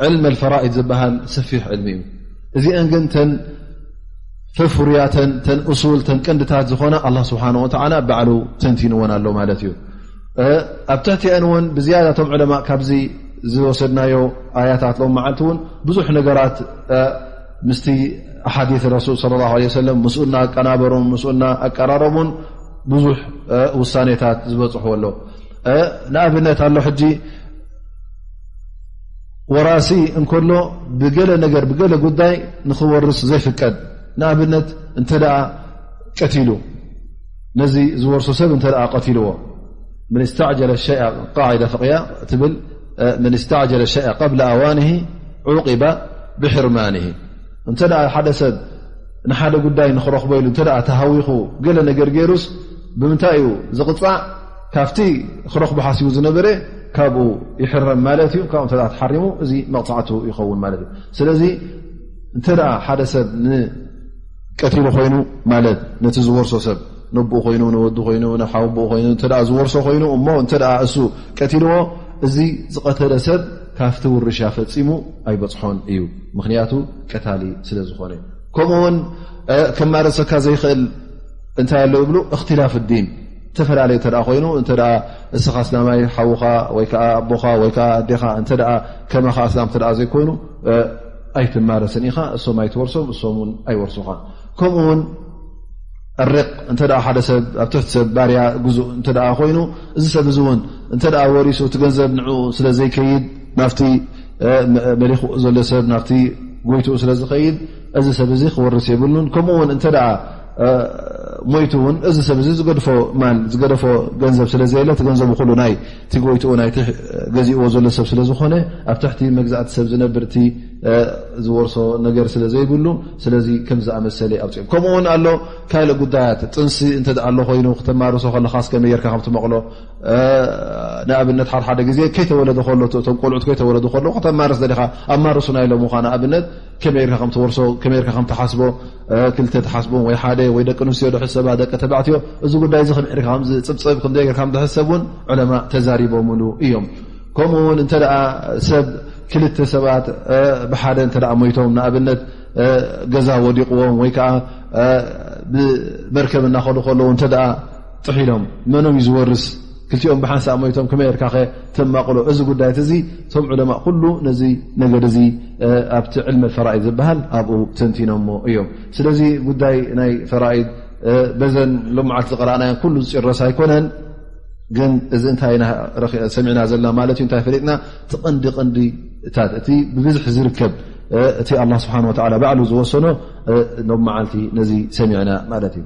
Speaker 1: ዕልሚ ኣልፈራኢድ ዝበሃል ሰፊሕ ዕልሚ እዩ እዚአን ግን ፍርያተን ተን እሱል ተን ቅንድታት ዝኾና ኣላ ስብሓን ወተዓላ ባዕሉ ተንቲንወን ኣሎ ማለት እዩ ኣብ ትሕቲአን እውን ብዝያዳ ቶም ዕለማ ካብዚ ዝወሰድናዮ ኣያታት ሎም መዓልቲ እውን ብዙሕ ነገራት ምስቲ ሓዲ ረሱል ስለ ላ ለ ሰለም ምስኡና ኣቀናበሩን ምስኡና ኣቀራረቡን ብዙሕ ውሳኔታት ዝበፅሑ ኣሎ ንኣብነት ኣሎ ሕጂ ወራሲ እንከሎ ብገለ ነገር ብገለ ጉዳይ ንኽወርስ ዘይፍቀድ ንኣብነት እንተ ቀትሉ ነዚ ዝወርሶ ሰብ እተ ቀትልዎ ን ስተዕጀለ ሸይ ቃዒዳ ፍቕያ ትብል ን ስተዕጀለ ሸይ ብላ ኣዋን ዑቂባ ብሕርማን እንተ ሓደ ሰብ ንሓደ ጉዳይ ንኽረኽበሉ እተ ተሃዊኹ ገለ ነገር ገይሩስ ብምንታይ እዩ ዝቕፃዕ ካብቲ ክረኽቡ ሓሲቡ ዝነበረ ካብኡ ይሕረም ማለት እዩ ካብኡ እተ ተሓሪሙ እዚ መቕፃዕቱ ይኸውን ማለት እዩ ስለዚ እንተ ሓደ ሰብ ንቀትሉ ኮይኑ ማለት ነቲ ዝወርሶ ሰብ ነብኡ ኮይኑ ንወዲ ኮይኑ ንሓውብኡ ኮይኑ እተ ዝወርሶ ኮይኑ እሞ እተ እሱ ቀትልዎ እዚ ዝቐተለ ሰብ ካብቲ ውርሻ ፈፂሙ ኣይበፅሖን እዩ ምክንያቱ ቀታሊ ስለ ዝኾነ ከምኡ ውን ከማረሰካ ዘይክእል እንታይ ኣሎ ይብሉ እክትላፍ ዲን ዝተፈላለየ እተ ኮይኑ እተ እስኻ እስላማይ ሓዉኻ ወይዓ ኣቦኻ ወይ ኣዴኻ እተ ከማኻ ኣስላም እተ ዘይኮይኑ ኣይትማረስን ኢኻ እሶም ኣይትወርሶም እሶም ውን ኣይወርሱኻ ከምኡ ውን ሪቅ እተ ሓደ ሰብ ኣብ ትሕቲ ሰብ ባርያ ግዙእ እተ ኮይኑ እዚ ሰብ እዚ እውን እተ ወሪሱ እቲ ገንዘብ ንኡ ስለ ዘይከይድ ናብቲ መሊክ ዘሎ ሰብ ናብቲ ጎይትኡ ስለ ዝኸይድ እዚ ሰብ እዚ ክወርስ የብሉን ከምኡውን ሞይቱ እውን እዚ ሰብ እዚ ዝገድፎ ማል ዝገደፎ ገንዘብ ስለ ዘየለ እቲ ገንዘቡ ኩሉ ናይ እቲ ጎይትኡ ናይ ገዚእዎ ዘሎ ሰብ ስለ ዝኾነ ኣብ ትሕቲ መግዛእቲ ሰብ ዝነብር እቲ ዝወርሶ ነገር ስለ ዘይብሉ ስለዚ ከም ዝኣመሰለ ኣውፅኦ ከምኡ ውን ኣሎ ካልእ ጉዳያት ጥንሲ እንተ ኣሎ ኮይኑ ክተማርሶ ከለካ ስከመየርካ ከምትመቕሎ ንኣብነት ሓደሓደ ግዜ ከይተወለደ ከሎ እቶም ቆልዑት ከይተወለዱ ከሎ ከተማርስ ደኻ ኣማርሱና ኢሎም ኳ ንኣብነት ከመየርካ ከምትወርሶ ከመየርካ ከምትሓስቦ ክልተ ትሓስቦም ወይ ሓደ ወይ ደቂ ኣንስትዮ ድሕሰባ ደቂ ተባዕትዮ እዚ ጉዳይ እዚ ከምርካ ከምዚ ፅብፅብ ክንደይ ርካ ድሕሰብ እውን ዕለማ ተዛሪቦምሉ እዮም ከምኡ ውን እንተ ሰብ ክልተ ሰባት ብሓደ እተ ሞይቶም ንኣብነት ገዛ ወዲቕዎም ወይ ከዓ ብመርከብ እናኸዱ ከለዉ እተ ጥሒሎም መኖም እዩ ዝወርስ ክልቲኦም ብሓንሳእ ሞይቶም ከመይ ርካኸ ተማቕሎ እዚ ጉዳይት እዚ እቶም ዕለማእ ኩሉ ነዚ ነገር እዚ ኣብቲ ዕልመ ፈራኢድ ዝበሃል ኣብኡ ተንቲኖሞ እዮም ስለዚ ጉዳይ ናይ ፈራኢድ በዘን ሎመዓልቲ ዝቐረእናዮን ኩሉ ዝጭረስ ኣይኮነን ግን እዚ እንታይ ሰሚዕና ዘለና ማለት እዩ እንታይ ፈሊጥና እቲ ቐንዲ ቐንዲ እታት እቲ ብብዝሒ ዝርከብ እቲ ኣላ ስብሓን ወላ ባዕሉ ዝወሰኖ ሎመዓልቲ ነዚ ሰሚዕና ማለት እዩ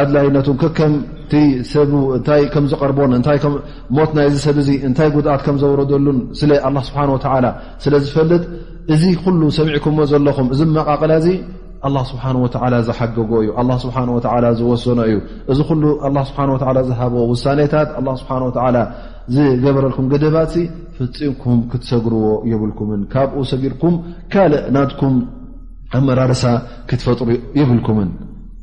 Speaker 1: ኣድላይነቱ ከከምቲ ሰብ እታይ ከም ዝቐርቦን እታይ ሞት ናይዚ ሰብ እዚ እንታይ ጉድኣት ከም ዘውረደሉን ስለ ኣላ ስብሓን ወተዓላ ስለ ዝፈልጥ እዚ ኩሉ ሰሚዕኩምዎ ዘለኹም እዚ መቓቕላ እዚ ኣላ ስብሓን ወተዓላ ዝሓገጎ እዩ ኣላ ስብሓን ወተዓላ ዝወሰኖ እዩ እዚ ኩሉ ኣላ ስብሓን ወተዓላ ዝሃቦ ውሳኔታት ኣላ ስብሓን ወተዓላ ዝገበረልኩም ገደባት ሲ ፍፂምኩም ክትሰግርዎ የብልኩምን ካብኡ ሰጊርኩም ካልእ ናትኩም ኣመራርሳ ክትፈጥሩ የብልኩምን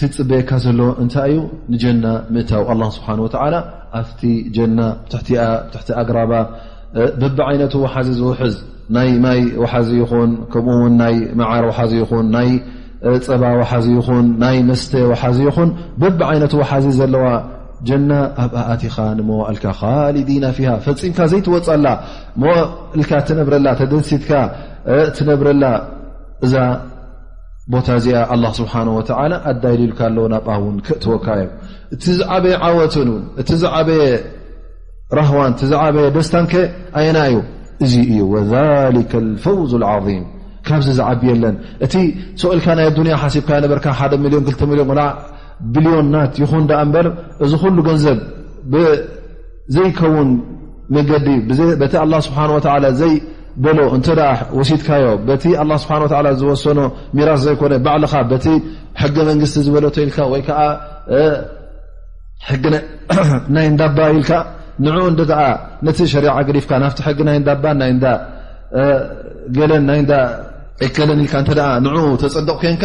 Speaker 1: ዝፅበየካ ዘሎ እንታይ እዩ ንጀና ምእታው ኣላ ስብሓን ወተዓላ ኣብቲ ጀና ብትሕቲኣ ብትሕቲ ኣግራባ ብብዓይነቱ ወሓዚ ዝውሕዝ ናይ ማይ ወሓዚ ይኹን ከምኡ ውን ናይ መዓር ወሓዚ ይኹን ናይ ፀባ ወሓዚ ይኹን ናይ መስተ ወሓዚ ይኹን ብብዓይነቱ ወሓዚ ዘለዋ ጀና ኣብ ኣእቲኻ ንመዋእልካ ካሊዲና ፊሃ ፈፂምካ ዘይትወፅኣላ መዋእልካ ትነብረላ ተደሲትካ ትነብረላ እዛ ቦታ እዚኣ ኣላ ስብሓን ወተላ ኣዳይልልካ ኣለዎ ናብኣ እውን ክእትወካ እዮም እቲ ዝዓበየ ዓወትን ን እቲ ዝዓበየ ራህዋን እቲ ዝዓበየ ደስታንከ ኣየና እዩ እዚ እዩ ወሊከ ፈውዝ ዓም ካብዚ ዝዓቢ የለን እቲ ሰኡልካ ናይ ኣዱንያ ሓሲብካ ነበርካ ሓደ ሚሊዮን 2 ሚሊዮን ና ብልዮን ናት ይኹን ዳኣ እምበር እዚ ኩሉ ገንዘብ ዘይከውን መገዲ በቲ ኣላ ስብሓን ወተላ ዘይበሎ እንተ ወሲድካዮ በቲ ኣላ ስብሓን ወላ ዝወሰኖ ሚራስ ዘይኮነ ባዕልኻ በቲ ሕገ መንግስቲ ዝበሎ ተኢልካ ወይ ከዓ ሕጊ ናይ እንዳባ ኢልካ ንዕኡ እንደ ነቲ ሸሪዓ ግዲፍካ ናብቲ ሕጊ ናይ እንዳባ ናይ እዳ ገለን ናይ እዳ እከለን ኢልካ እተ ንኡ ተፀደቕ ኮንካ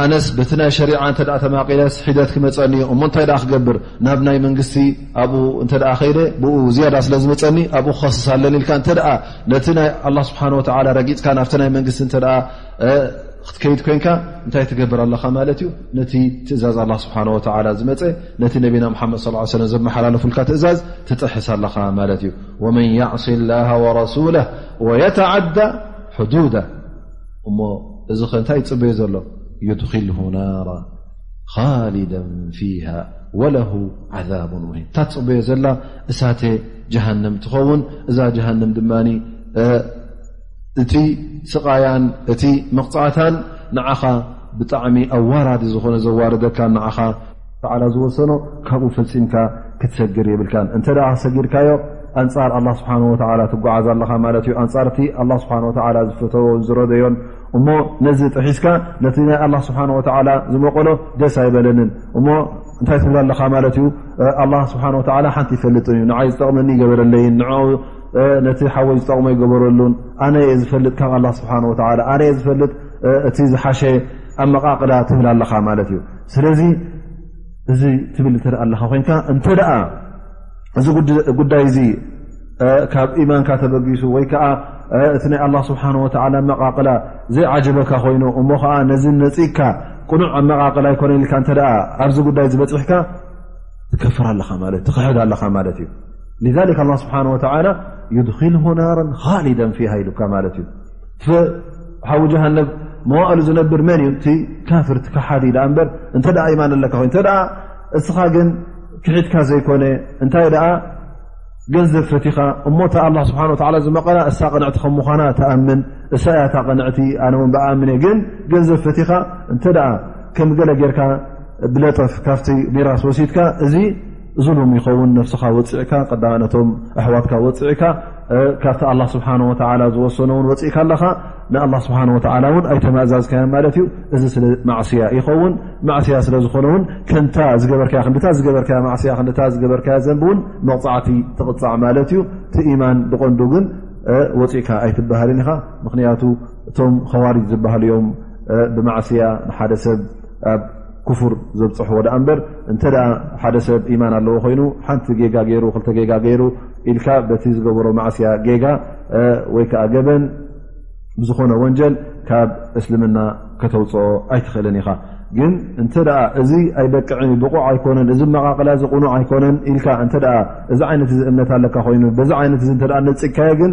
Speaker 1: ኣነስ በቲ ናይ ሸሪዓ እተ ተማቒለስ ሒደት ክመፀኒ ዩ እሞ እንታይ ደ ክገብር ናብ ናይ መንግስቲ ኣብኡ እንተ ከይደ ብኡ ዝያዳ ስለ ዝመፀኒ ኣብኡ ክኸስስ ኣለኒ ኢልካ እተ ነቲ ናይ ኣላ ስብሓን ወተላ ረጊፅካ ናብቲ ናይ መንግስቲ እተ ክትከይድ ኮንካ እንታይ ትገብር ኣለኻ ማለት እዩ ነቲ ትእዛዝ ኣላ ስብሓን ወተላ ዝመፀ ነቲ ነቢና ሓመድ ስ ሰለ ዘመሓላለፉልካ ትእዛዝ ትጥሕስ ኣለኻ ማለት እዩ ወመን ያዕሲ ላሃ ወረሱላ ወየተዓዳ ሕዱዳ እሞ እዚ ከ እንታይ ይፅበዩ ዘሎ ዩድኪል ናራ ካልደ ፊሃ ወለሁ ዓዛብ ሂን እታ ትፅበዮ ዘላ እሳተ ጀሃንም ትኸውን እዛ ጀሃንም ድማ እቲ ስቃያን እቲ መቕፃዕታን ንዓኻ ብጣዕሚ ኣዋራዲ ዝኾነ ዘዋርደካ ንዓኻ ላ ዝወሰኖ ካብኡ ፈፂምካ ክትሰግር የብልካ እንተ ሰጊድካዮ ኣንፃር ኣላ ስብሓን ወላ ትጓዓዝ ኣለኻ ማለት እዩ ኣንፃርቲ ኣላ ስብሓን ወላ ዝፈተዎን ዝረደዮን እሞ ነዚ ጥሒስካ ነቲ ናይ ኣላ ስብሓን ወላ ዝመቐሎ ደስ ኣይበለንን እሞ እንታይ ትብል ኣለኻ ማለት እዩ ኣላ ስብሓን ወላ ሓንቲ ይፈልጥን እዩ ንዓይ ዝጠቕመኒ ይገበረለይን ን ነቲ ሓወይ ዝጠቕሞ ይገበረሉን ኣነ የ ዝፈልጥ ካብ ኣላ ስብሓን ወላ ኣነ የ ዝፈልጥ እቲ ዝሓሸ ኣመቓቕላ ትብል ኣለኻ ማለት እዩ ስለዚ እዚ ትብል እተ ኣለካ ኮንካ እንተ እዚ ጉዳይ እዚ ካብ ኢማንካ ተበጊሱ ወይ ከዓ እቲ ናይ ኣላ ስብሓን ወተላ መቓቕላ ዘይዓጀበካ ኮይኑ እሞ ከዓ ነዚ ነፅግካ ቅኑዕ ብ መቓቕላ ኣይኮነ ኢልካ እተ ኣብዚ ጉዳይ ዝበፅሕካ ትከፍር ኣለኻ ማለት ትኽሕድ ኣለኻ ማለት እዩ ሊክ ኣላ ስብሓን ወተላ ዩድኪልሁ ናርን ኻሊደን ፊሃ ኢሉካ ማለት እዩ ሓዊ ጀሃነብ መዋእሉ ዝነብር መን እዩ እቲ ካፍር ቲ ክሓዲ ዳኣ እበር እንተ ኢማን ኣለካ ኮይ እተ እስኻ ግን ክሒድካ ዘይኮነ እንታይ ደኣ ገንዘብ ፈትኻ እሞ እታ ኣላ ስብሓን ወላ ዝመቐላ እሳ ቅንዕቲ ከም ምዃና ተኣምን እሳ እያ እታ ቅንዕቲ ኣነ ውን ብኣምን እየ ግን ገንዘብ ፈትኻ እንተ ከም ገለ ጌርካ ብለጠፍ ካብቲ ሚራስ ወሲድካ እዚ እዚ ሎም ይኸውን ነብስኻ ወፅዕካ ቀዳ ነቶም ኣሕዋትካ ወፅዕካ ካብቲ ኣላ ስብሓን ወተላ ዝወሰኖ እውን ወፅእካ ኣለኻ ንኣላ ስብሓን ወተላ እውን ኣይተማእዛዝካዮ ማለት እዩ እዚ ስለ ማዕስያ ይኸውን ማዕስያ ስለ ዝኾነ ውን ከምታ ዝገበርካያ ክንታ ዝገበርካያ ማዕስያ ክንታ ዝገበርካያ ዘንብ እውን መቕፃዕቲ ትቕፃዕ ማለት እዩ እቲ ኢማን ብቐንዱ ግን ወፅእካ ኣይትበሃልን ኢኻ ምኽንያቱ እቶም ኸዋሪጅ ዝበሃሉ እዮም ብማዕስያ ንሓደ ሰብ ኣብ ክፍር ዘብፅሕዎ ዳኣ እምበር እንተ ሓደ ሰብ ኢማን ኣለዎ ኮይኑ ሓንቲ ጌጋ ገይሩ ክልተ ጌጋ ገይሩ ኢልካ በቲ ዝገበሮ ማዕስያ ጌጋ ወይ ከዓ ገበን ብዝኾነ ወንጀል ካብ እስልምና ከተውፅኦ ኣይትኽእልን ኢኻ ግን እንተ እዚ ኣይበቅዕን ብቑዕ ኣይኮነን እዚ መቓቕላ እዚ ቕኑዕ ኣይኮነን ኢልካ እተ እዚ ዓይነት እዚ እምነት ኣለካ ኮይኑ በዚ ዓይነት እዚ እ ነፅግካዮ ግን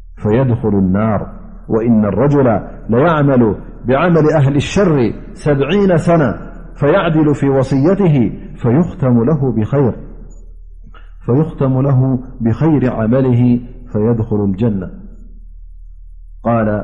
Speaker 1: فيدخل النار وإن الرجل ليعمل بعمل أهل الشر سبعين سنة فيعدل في وصيته فيختم له بخير عمله فيدخل الجنة قال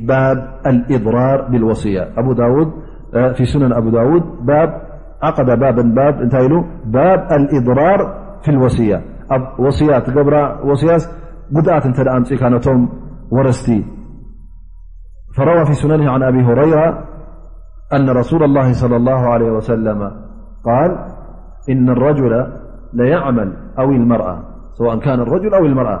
Speaker 1: دادابإراباةفيسننأبو دادعقد باب باب الإضرار في الوصية وصو تتأمنتم ورست فروى في سننه عن أبي هريرة أن رسول الله صلى الله عليه وسلم قال إن الرجل ليعمل أمأسواء كانالرجل أو المرأة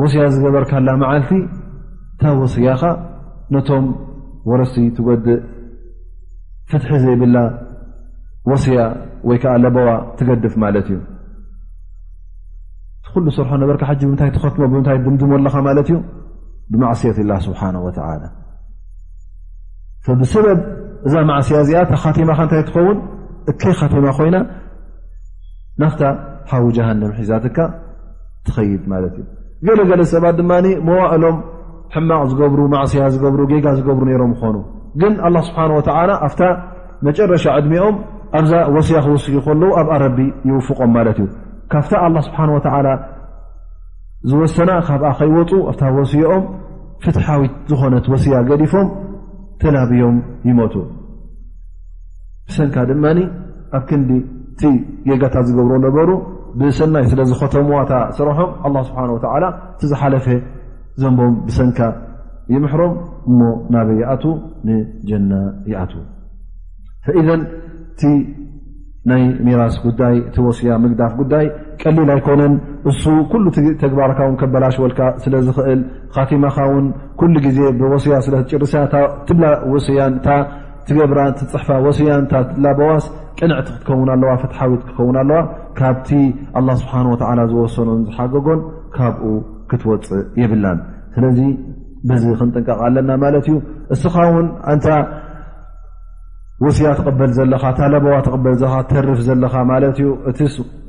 Speaker 1: ወስያ ዝገበርካላ መዓልቲ እታ ወስያኻ ነቶም ወረስቲ ትጎድእ ፍትሒ ዘይብላ ወስያ ወይ ከዓ ለበዋ ትገድፍ ማለት እዩ ቲኩሉ ስርሖ ነበርካ ሓጂ ብምንታይ ትኸትሞ ብምንታይ ድምድሞ ኣለኻ ማለት እዩ ብማዕስየት ላ ስብሓን ወተላ ብሰበብ እዛ ማዕስያ እዚኣ ተካቲማካ እንታይ ትኸውን እከይ ካቲማ ኮይና ናፍታ ሓዊ ጀሃንም ሒዛትካ ትኸይድ ማለት እዩ ገለገለ ሰባት ድማ መዋእሎም ሕማቕ ዝገብሩ ማዕስያ ዝገብሩ ጌጋ ዝገብሩ ነይሮም ይኾኑ ግን ኣላ ስብሓን ወተላ ኣብታ መጨረሻ ዕድሚኦም ኣብዛ ወስያ ክውስዩ ከለዉ ኣብ ኣረቢ ይውፍቖም ማለት እዩ ካብታ ኣላ ስብሓን ወተላ ዝወሰና ካብኣ ከይወፁ ኣብታ ወስኦም ፍትሓዊት ዝኾነት ወስያ ገዲፎም ተላብዮም ይሞቱ ብሰንካ ድማ ኣብ ክንዲ እቲ ጌጋታት ዝገብሮ ነበሩ ብሰናይ ስለ ዝኸተምዋታ ስራሖም ኣላ ስብሓን ወተዓላ እቲ ዝሓለፈ ዘንቦም ብሰንካ ይምሕሮም እሞ ናበይ ይኣት ንጀና ይኣት ፈኢዘን እቲ ናይ ሚራስ ጉዳይ እቲ ወስያ ምግዳፍ ጉዳይ ቀሊል ኣይኮነን እሱ ኩሉ ተግባርካ ውን ከበላሽወልካ ስለ ዝኽእል ካቲማኻ ውን ኩሉ ግዜ ብወስያ ስለትጭርሳ ትብላ ወስያን ትገብራ ትፅሕፋ ወስያንታ ላበዋስ ቅንዕቲ ክትከውን ኣለዋ ፍትሓዊት ክትከውን ኣለዋ ካብቲ ኣላ ስብሓን ወተላ ዝወሰኖን ዝሓገጎን ካብኡ ክትወፅእ የብላን ስለዚ በዚ ክንጥንቀቕ ኣለና ማለት እዩ እስኻ ውን ኣንታ ወስያ ትቕበል ዘለኻ እታ ለበዋ ትቕበል ዘለካ ተርፍ ዘለኻ ማለት እዩ እቲ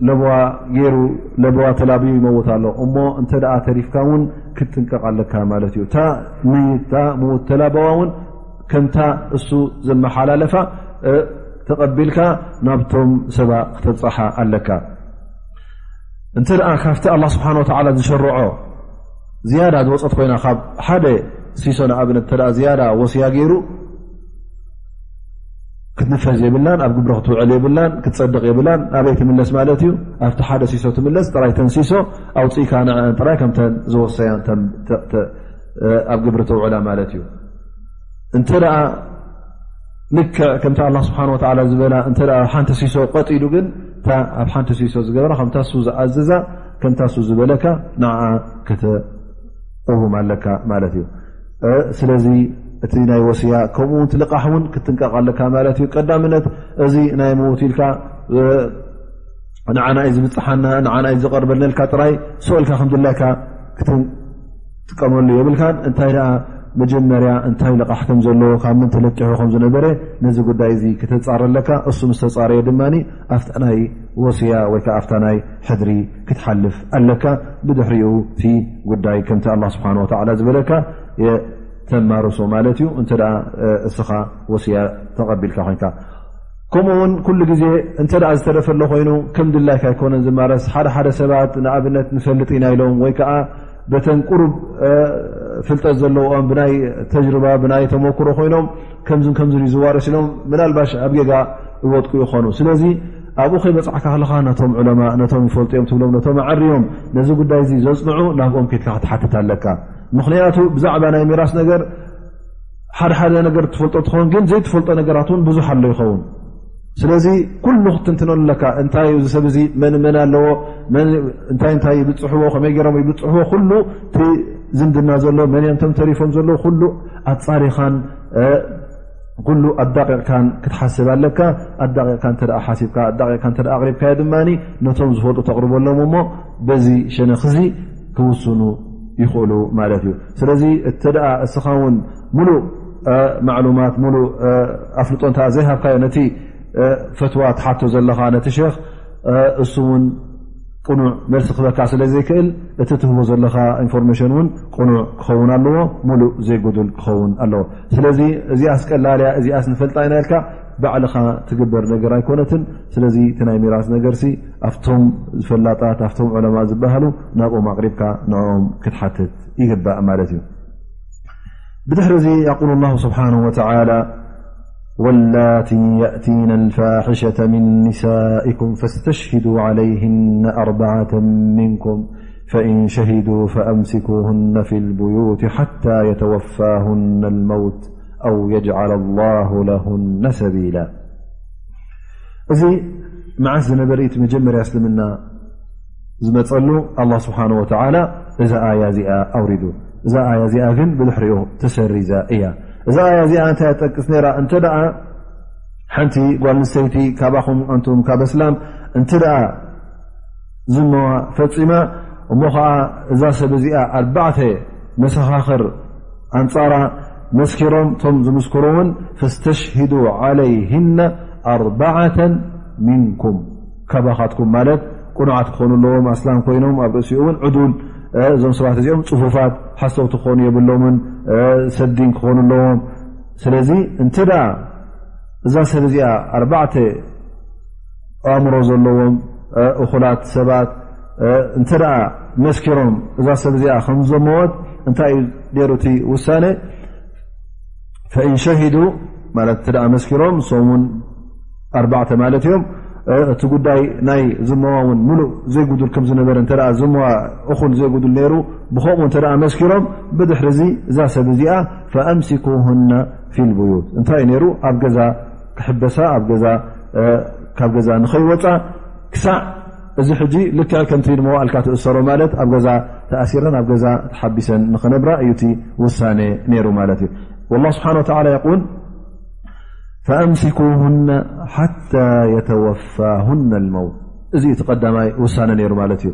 Speaker 1: ለበዋ ገይሩ ለበዋ ተላብዩ ይመውት ኣሎ እሞ እንተ ተሪፍካ ውን ክትጥንቀቕ ኣለካ ማለት እዩ እታ ምውት ተላበዋ ውን ከምታ እሱ ዘመሓላለፋ ተቐቢልካ ናብቶም ሰባ ክተብፅሓ ኣለካ እንተ ደኣ ካብቲ ኣላ ስብሓን ወተላ ዝሸርዖ ዝያዳ ዝወፀት ኮይና ካብ ሓደ ሲሶ ንኣብነት ተ ዝያዳ ወስያ ገይሩ ክትንፈዝ የብላን ኣብ ግብሪ ክትውዕል የብላን ክትፀድቕ የብላን ኣበይ ትምለስ ማለት እዩ ኣብቲ ሓደ ሲሶ ትምለስ ጥራይ ተን ሲሶ ኣውፅኢካ ንዐአን ጥራይ ከምተን ዝወሰያን ኣብ ግብሪ ተውዕላ ማለት እዩ እንተ ልክዕ ከምቲ ኣላ ስብሓን ወላ ዝበላ እተ ሓንቲ ሲሶ ቀጢሉ ግን እታ ኣብ ሓንቲ ሲሶ ዝገበራ ከምታ ሱ ዝኣዘዛ ከምታ ሱ ዝበለካ ንዓ ከተቕውም ኣለካ ማለት እዩ ስለዚ እቲ ናይ ወስያ ከምኡ ውን ትልቃሕ እውን ክትንቀቕ ኣለካ ማለት እዩ ቀዳምነት እዚ ናይ ምውት ኢልካ ንዓናይ ዝብፅሓና ንዓይ ዝቐርበልነልካ ጥራይ ሰኡልካ ከምድላይካ ጥቀመሉ የብልካን እንታይ ደኣ መጀመርያ እንታይ ልቓሕ ከም ዘለዎ ካብ ምን ተለቂሑ ከም ዝነበረ ነዚ ጉዳይ እዚ ክተፃረ ኣለካ እሱ ምስ ተፃረየ ድማ ኣብታ ናይ ወስያ ወይ ከዓ ኣብታ ናይ ሕድሪ ክትሓልፍ ኣለካ ብድሕሪኡ እቲ ጉዳይ ከምቲ ኣላ ስብሓን ወተዓላ ዝበለካ የተማርሶ ማለት እዩ እንተ እስኻ ወስያ ተቐቢልካ ኮንካ ከምኡ ውን ኩሉ ግዜ እንተ ዝተረፈ ሎ ኮይኑ ከም ድላይካ ኣይኮነን ዝማረስ ሓደሓደ ሰባት ንኣብነት ንፈልጥ ኢና ኢሎም ወይከዓ በተን ቅሩብ ፍልጠት ዘለዎኦም ብናይ ተጅርባ ብናይ ተመክሮ ኮይኖም ከምዝን ከምዝን ዩ ዝዋርስ ኢሎም መላልባሽ ኣብ ጌጋ እወጥቁ ይኾኑ ስለዚ ኣብኡ ከይበፅዕካ ከለካ ነቶም ዕለማ ነቶም ይፈልጡ ዮም ትብሎም ነቶም ኣዕርዮም ነዚ ጉዳይ ዚ ዘፅንዑ ናብኦም ከትካ ክትሓትት ኣለካ ምክንያቱ ብዛዕባ ናይ ሚራስ ነገር ሓደ ሓደ ነገር ትፈልጦ ትኸውን ግን ዘይትፈልጦ ነገራት ውን ብዙሕ ኣሎ ይኸውን ስለዚ ኩሉ ክትንትነሉ ኣለካ እንታይ ዩ ሰብ ዚ መን መን ኣለዎ ንታይ ንታይ ይብፅሕዎ ከመይ ገሮም ይብፅሕዎ ኩሉ እቲ ዝምድና ዘሎ መን ም ቶም ተሪፎም ዘለዎ ኩሉ ኣፃሪኻን ኩሉ ኣዳቂቕካን ክትሓስብ ኣለካ ኣዳቂቕካ እተ ሓሲብካ ኣዳቂቕካ እተ ኣቕሪብካዮ ድማ ነቶም ዝፈልጡ ተቕርበሎም እሞ በዚ ሸነክዚ ክውስኑ ይኽእሉ ማለት እዩ ስለዚ እተ እስኻ ውን ሙሉእ ማዕሉማት ሙሉእ ኣፍልጦ እተ ዘይሃብካዮ ነቲ ፈትዋ ትሓቶ ዘለኻ ነቲ ክ እሱ ውን ቅኑዕ መልሲ ክበካ ስለ ዘይክእል እቲ ትህቦ ዘለካ ኢንፎርሜሽን ውን ቅኑዕ ክኸውን ኣለዎ ሙሉእ ዘይጉዱል ክኸውን ኣለዎ ስለዚ እዚኣ ስቀላልያ እዚኣ ስንፈልጣ ኢና ኢልካ ባዕልኻ ትግበር ነገር ኣይኮነትን ስለዚ እቲ ናይ ሚራስ ነገርሲ فم فلت ف علماء بهل م قربك نم كتحتت يج ت بحر يقول الله سبحانه وتعالى والت يأتينا الفاحشة من نسائكم فاستشهدوا عليهن أربعة منكم فإن شهدوا فأمسكوهن في البيوت حتى يتوفاهن الموت ሰ እዚ መዓስ ዝነበረ እቲ መጀመርያ እስልምና ዝመፀሉ ኣላ ስብሓን ወተላ እዛ ኣያ እዚኣ ኣውሪዱ እዛ ኣያ እዚኣ ግን ብድሕሪኦ ተሰሪዛ እያ እዛ ኣያ እዚኣ እንታይ ጠቅስ ነራ እንተ ሓንቲ ጓልንሰይቲ ካባኹም ኣንቱም ካብ ኣስላም እንተ ዝመዋ ፈፂማ እሞ ከዓ እዛ ሰብ እዚኣ ኣርባዕተ መሰኻኽር ኣንፃራ መስኪሮም እቶም ዝምስክሩ እውን ፈስተሽሂዱ ዓለይህና ኣርባዓተ ምንኩም ካባኻትኩም ማለት ቁኑዓት ክኾኑ ኣለዎም ኣስላም ኮይኖም ኣብ ርእሲኡ እውን ዕዱል እዞም ሰባት እዚኦም ፅፉፋት ሓሰውቲ ክኾኑ የብሎምን ሰዲን ክኾኑ ኣለዎም ስለዚ እንተ እዛ ሰብ እዚኣ ኣርባዕተ ኣእምሮ ዘለዎም እኹላት ሰባት እንተ መስኪሮም እዛ ሰብ እዚኣ ከምዘመወት እንታይ እዩ ገይሩ እቲ ውሳነ ፈእን ሸሂዱ ማለት እተ መስኪሮም ንሶም ውን ኣርባዕተ ማለት እዮም እቲ ጉዳይ ናይ ዝመዋ ውን ሙሉእ ዘይጉዱል ከም ዝነበረ እተ ዝመዋ እኹል ዘይጉዱል ነይሩ ብከምኡ እተ መስኪሮም ብድሕሪ እዚ እዛ ሰብ እዚኣ ፈኣምሲኩና ፊልቡዩት እንታይ እዩ ነይሩ ኣብ ገዛ ክሕበሳ ካብ ገዛ ንኸይወፃ ክሳዕ እዚ ሕጂ ልክዕ ከምቲ ንመዋእልካ ትእሰሮ ማለት ኣብ ገዛ ተኣሲረን ኣብ ገዛ ተሓቢሰን ንክነብራ እዩ እቲ ውሳነ ነይሩ ማለት እዩ ላ ስብሓን ወተላ ይል ፈኣምሲኩና ሓታ የተወፋሁና ልመውት እዚ እቲ ቀዳማይ ውሳነ ነይሩ ማለት እዩ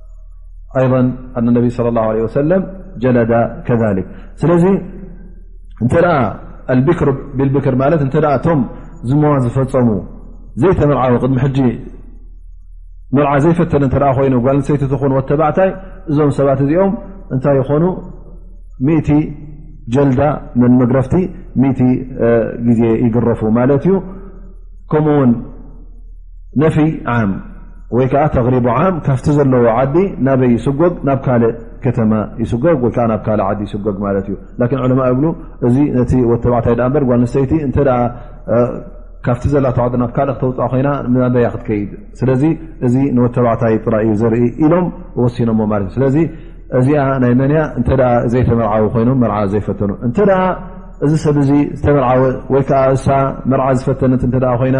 Speaker 1: ነቢ صለ ላ ለ ወሰለም ጀለዳ ከሊክ ስለዚ እንተ ኣልብክር ብልብክር ማለት እተ እቶም ዝሞዋ ዝፈፀሙ ዘይተመርዓዊ ቅድሚ ሕጂ መርዓ ዘይፈተነ እተ ኮይኑ ጓልንሰይቲ ትኹን ወተባዕታይ እዞም ሰባት እዚኦም እንታይ ይኾኑ ሚእቲ ጀልዳ መን መግረፍቲ ሚእቲ ግዜ ይግረፉ ማለት እዩ ከምኡውን ነፊ ዓም ወይ ከዓ ተሪቡ ዓም ካብቲ ዘለዎ ዓዲ ናበይ ይስጎግ ናብ ካልእ ከተማ ይስጎግ ወይ ዓ ናብ ካልእ ዓዲ ይስጎግ ማለት እዩ ላን ዕለማ እብሉ እዚ ነቲ ወተባዕታይ ኣ በር ጓልንስተይቲ እተ ካብቲ ዘላተ ዓዲ ናብ ካልእ ክተውፅኣ ኮይና ናበያ ክትከይድ ስለዚ እዚ ንወተባዕታይ ጥራይ እዩ ዘርኢ ኢሎም ወሲኖሞ ማለት እዩ ስለዚ እዚኣ ናይ መን እያ እንተ ዘይተመርዓዊ ኮይኖም መርዓ ዘይፈተኑ እተ እዚ ሰብ ዚ ዝተመርዓወ ወይ ከዓ እሳ መርዓ ዝፈተነት እተ ኮይና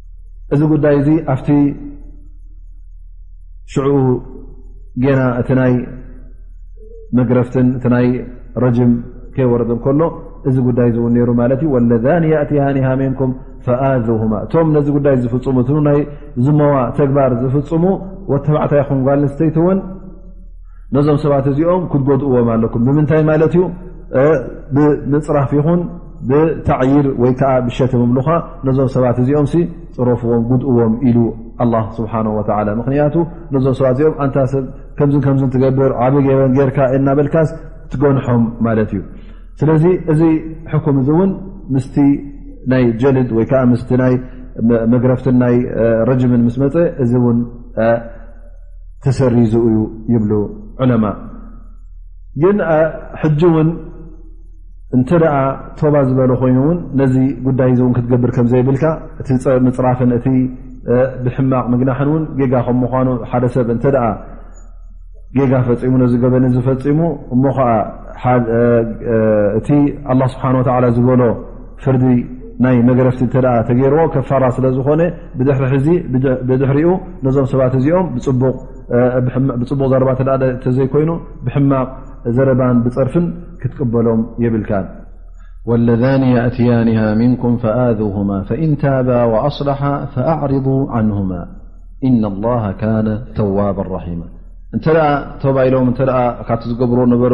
Speaker 1: እዚ ጉዳይ እዚ ኣብቲ ሽዑ ገና እቲ ናይ መግረፍትን እቲ ናይ ረጅም ከይወረደ ከሎ እዚ ጉዳይ እ ውን ነሩ ማለት እዩ ወለዛኒ ያእትሃኒሃ ምንኩም ፈኣዝሁማ እቶም ነዚ ጉዳይ ዝፍፅሙ እ ናይ ዝመዋ ተግባር ዝፍፅሙ ወተባዕታ ይኹን ጓል ንስተይትውን ነዞም ሰባት እዚኦም ክትጎድእዎም ኣለኩም ብምንታይ ማለት እዩ ብምፅራፍ ይኹን ብታዕይር ወይ ከዓ ብሸተ ምብልካ ነዞም ሰባት እዚኦም ፅረፍዎም ጉድእዎም ኢሉ ኣላ ስብሓን ወላ ምክንያቱ ነዞም ሰባት እዚኦም ኣንታ ሰብ ከምዝ ከምዝ ትገብር ዓብ ገበን ጌርካ እናበልካስ ትገንሖም ማለት እዩ ስለዚ እዚ ሕኩም እዚ እውን ምስቲ ናይ ጀልድ ወይ ከዓ ምስ ናይ መግረፍትን ናይ ረጅምን ምስ መፀ እዚ እውን ተሰሪዙ እዩ ይብሉ ዑለማ ግን ሕጂ እውን እንተ ደኣ ቶባ ዝበሎ ኮይኑ እውን ነዚ ጉዳይ እዚ እውን ክትገብር ከም ዘይብልካ እቲ ምፅራፍን እቲ ብሕማቕ ምግናሕን እውን ጌጋ ከም ምኳኑ ሓደ ሰብ እንተ ደኣ ጌጋ ፈፂሙ ነዚ ገበን እዚ ፈፂሙ እሞ ከዓ እቲ ኣላ ስብሓን ወተዓላ ዝበሎ ፍርዲ ናይ መገረፍቲ እተ ተገይርዎ ከፋራ ስለ ዝኾነ ድሕሪኡ ነዞም ሰባት እዚኦም ብፅቡቕ ዘረባ እተዘይኮይኑ ብሕማቕ ዘረባን ብፀርፍን ክትቅበሎም የብልካን ወለذኒ የእትያንሃ ምንኩም ፈኣذሁማ ፈእን ታባ ኣصላሓ ፈኣዕርض ዓንሁማ እና ላሃ ካነ ተዋባ ራሒማ እንተ ተባይሎም እተ ካብቲ ዝገብርዎ ነበሩ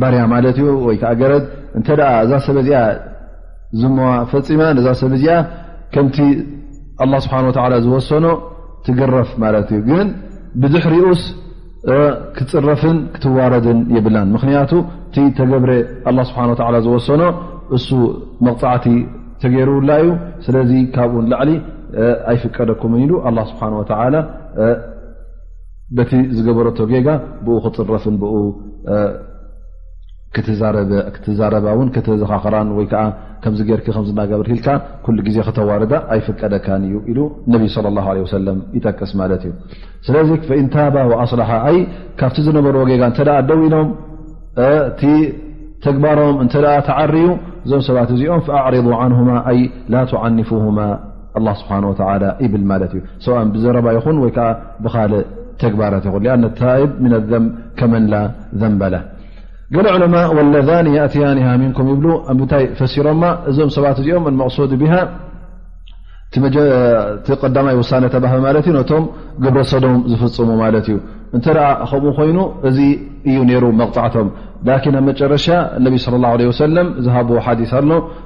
Speaker 1: ባርያ ማለት እዩ ወይ ከዓ ገረድ እንተ እዛ ሰብ እዚኣ ዝሞዋ ፈፂማ ነዛ ሰብ እዚኣ ከምቲ ኣላ ስብሓን ወተላ ዝወሰኖ ትግረፍ ማለት እዩ ግን ብድሕሪኡስ ክትፅረፍን ክትዋረድን የብላን ምክንያቱ እቲ ተገብረ ኣላ ስብሓን ወላ ዝወሰኖ እሱ መቕፃዕቲ ተገይርውላ እዩ ስለዚ ካብኡን ላዕሊ ኣይፍቀደኩምን ኢሉ ኣላ ስብሓን ወተላ በቲ ዝገበረቶ ጌጋ ብኡ ክፅረፍን ብኡ ክትዛረባ እውን ክተዘኻኽራን ወይ ከዓ ከምዚ ገርኪ ከምዝናገበርኪ ኢልካ ኩሉ ግዜ ክተዋርዳ ኣይፍቀደካን እዩ ኢሉ ነቢ ስለ ላ ለ ወሰለም ይጠቅስ ማለት እዩ ስለዚ ፈኢንታባ ወኣስላሓ ኣይ ካብቲ ዝነበርዎ ጌጋ እንተ ደው ኢሎም እቲ ተግባሮም እንተ ተዓርዩ እዞም ሰባት እዚኦም ኣዕሪቡ ዓንሁማ ኣይ ላ ትዓኒፉሁማ ኣላ ስብሓን ወተላ ይብል ማለት እዩ ሰብኣ ብዘረባ ይኹን ወይ ከዓ ብካልእ ተግባራት ይኹን ኣነ ታይብ ምን ኣዘም ከመንላ ዘንበለ ገለ ዕለማ ወለዛኒ ያእትያኒ ምንኩም ይብሉ ኣብምንታይ ፈሲሮማ እዞም ሰባት እዚኦም መቕሶዲ ብሃ እቲ ቀዳማይ ውሳነ ተባህ ማለት እዩ ነቶም ግብረ ሰዶም ዝፍፅሙ ማለት እዩ እንተ ከምኡ ኮይኑ እዚ እዩ ነይሩ መቕፃዕቶም ላኪን ኣብ መጨረሻ ነቢ ለ ለ ወሰለም ዝሃብዎ ሓዲስ ኣሎ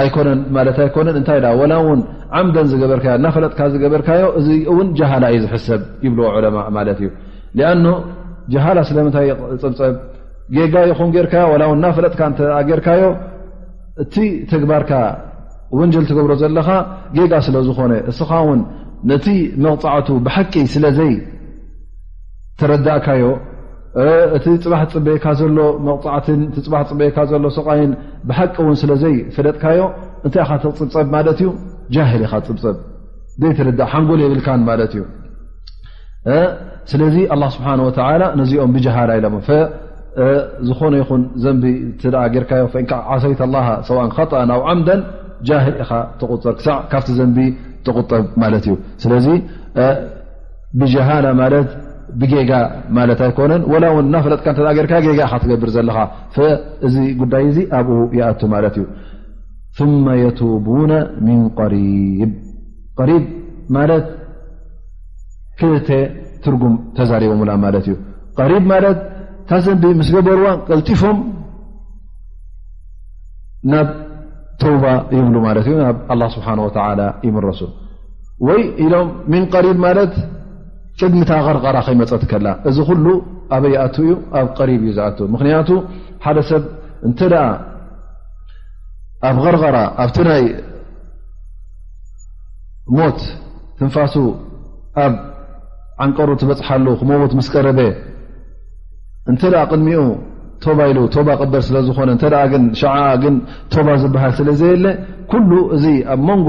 Speaker 1: ኣይኮነን ማለት ኣይኮነን እንታይ ዳ ወላ እውን ዓምደን ዝገበርካዮ እናፈለጥካ ዝገበርካዮ እዚ እውን ጀሃላ እዩ ዝሕሰብ ይብልዎ ዑለማ ማለት እዩ ኣኑ ጀሃላ ስለምንታይ ፅብፀብ ጌጋ ይኹን ጌርካዮ ላ ውን እናፈለጥካ ጌርካዮ እቲ ተግባርካ ወንጀል ትገብሮ ዘለኻ ጌጋ ስለ ዝኾነ እስኻ ውን ነቲ መቕፃዕቱ ብሓቂ ስለዘይተረዳእካዮ እቲ ፅባሕ ዝፅበየካ ዘሎ መቕፃዕትን እቲ ፅባሕ ዝፅበየካ ዘሎ ሰቓይን ብሓቂ እውን ስለ ዘይፈለጥካዮ እንታይ ኢኻ ትፅብፀብ ማለት እዩ ጃህል ኢኻ ፅብፀብ ዘይትርዳእ ሓንጎል የብልካን ማለት እዩ ስለዚ ኣላ ስብሓን ወተላ ነዚኦም ብጃሃል ኣይለ ዝኾነ ይኹን ዘንቢ እ ጌርካዮ ዓሰይት ላ ሰው ከጣ ናብ ዓምደን ጃህል ኢኻ ተቁፀር ክሳዕ ካብቲ ዘንቢ ትቁጠብ ማለት እዩ ስለዚ ብጀሃላ ማለት ብጌጋ ማለት ኣይኮነን ወላ ውን እናፈለጥካ እተ ገርካ ጌጋ ካ ትገብር ዘለኻ እዚ ጉዳይ እዚ ኣብኡ ይኣቱ ማለት እዩ ثመ የቱቡነ ምን قሪብ ሪብ ማለት ክልተ ትርጉም ተዛሪቦምላ ማለት እዩ ሪብ ማለት እታ ዘንቢ ምስ ገበርዋ ቀልጢፎም ናብ ተውባ ይብሉ ማለት እዩ ናብ ኣላ ስብሓን ወተላ ይምረሱ ወይ ኢሎም ምን ቀሪብ ማለት ቅድሚታ ቐርቐራ ከይመፀት ከላ እዚ ኩሉ ኣበይ ይኣት እዩ ኣብ ቀሪብ እዩ ዝኣት ምክንያቱ ሓደ ሰብ እንተ ኣብ ቐርቐራ ኣብቲ ናይ ሞት ትንፋሱ ኣብ ዓንቀሩ ትበፅሓሉ ክመውት ምስ ቀረበ እንተ ቅድሚኡ ቶባ ኢሉ ቶባ ቅበል ስለ ዝኾነ ግ ሸዓ ግን ቶባ ዝበሃል ስለ ዘየለ ኩሉ እዚ ኣብ መንጎ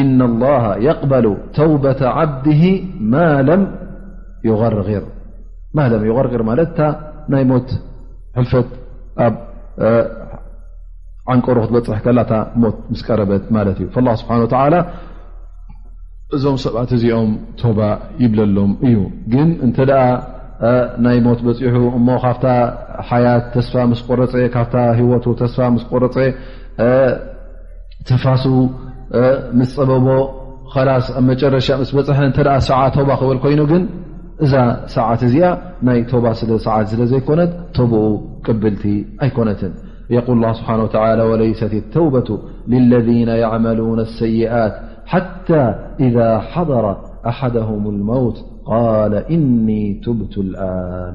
Speaker 1: እነ ላሃ የቅበሉ ተውበተ ዓብድ ማ ለም ይغርር ማ ለም ይغርር ማለት እታ ናይ ሞት ሕልፈት ኣብ ዓንቀሩ ክትበፅሕ ከላ እታ ሞት ምስ ቀረበት ማለት እዩ ላ ስብሓን ወተላ እዞም ሰባት እዚኦም ቶባ ይብለሎም እዩ ግን እንተ ደኣ ናይ ሞት በፂሑ እሞ ካብታ ሓያት ተስፋ ምስ ቆረፀ ካብታ ህወቱ ተስፋ ምስ ቆረፀ ተፋሱ مس بب ص مر بፅح سع ب ل ይኑ ግ ዛ سعت ዚ ይ ب س يكن بኡ قبلቲ ኣيكنت يقول الله سبحنه وى وليست التوبة للذين يعملون السيئات حتى إذا حضر أحدهم الموت قال إني تبت الآن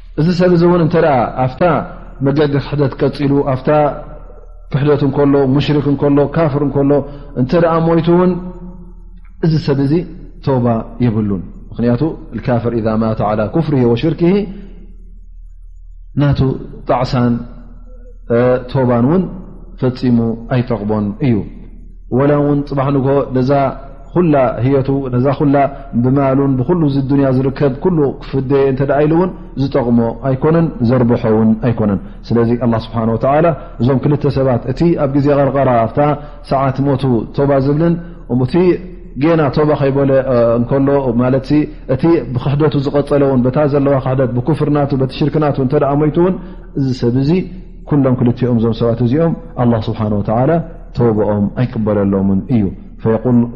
Speaker 1: እዚ ሰብ እዚ እውን እተ ኣብታ መገዲ ክሕደት ቀፂሉ ኣብታ ክሕደት እከሎ ሙሽርክ እከሎ ካፍር እከሎ እንተ ሞይቱ እውን እዚ ሰብ እዚ ቶባ የብሉን ምክንያቱ ካፍር እ ማተ ላ ኩፍር ወሽርክ ናቱ ጣዕሳን ቶባን እውን ፈፂሙ ኣይጠቕቦን እዩ ወላ እውን ፅባሕ ንግ ነዛ ኩላ ህየቱ ነዛ ኩላ ብማሉን ብኩሉ ዚ ዱንያ ዝርከብ ኩሉ ክፍደየ እንተ ኢሉ እውን ዝጠቕሞ ኣይኮነን ዘርብሖ እውን ኣይኮነን ስለዚ ኣላ ስብሓን ወተላ እዞም ክልተ ሰባት እቲ ኣብ ግዜ ቐርቐራ ኣብታ ሰዓት ሞቱ ቶባ ዝብልን እቲ ጌና ቶባ ከይበለ እንከሎ ማለት እቲ ብክሕደቱ ዝቐፀለ እውን በታ ዘለዋ ክሕደት ብኩፍርናቱ በቲ ሽርክናቱ እተ ሞይቱ እውን እዚ ሰብ እዚ ኩሎም ክልቲኦም እዞም ሰባት እዚኦም ኣላ ስብሓን ወተዓላ ተውበኦም ኣይቅበለሎምን እዩ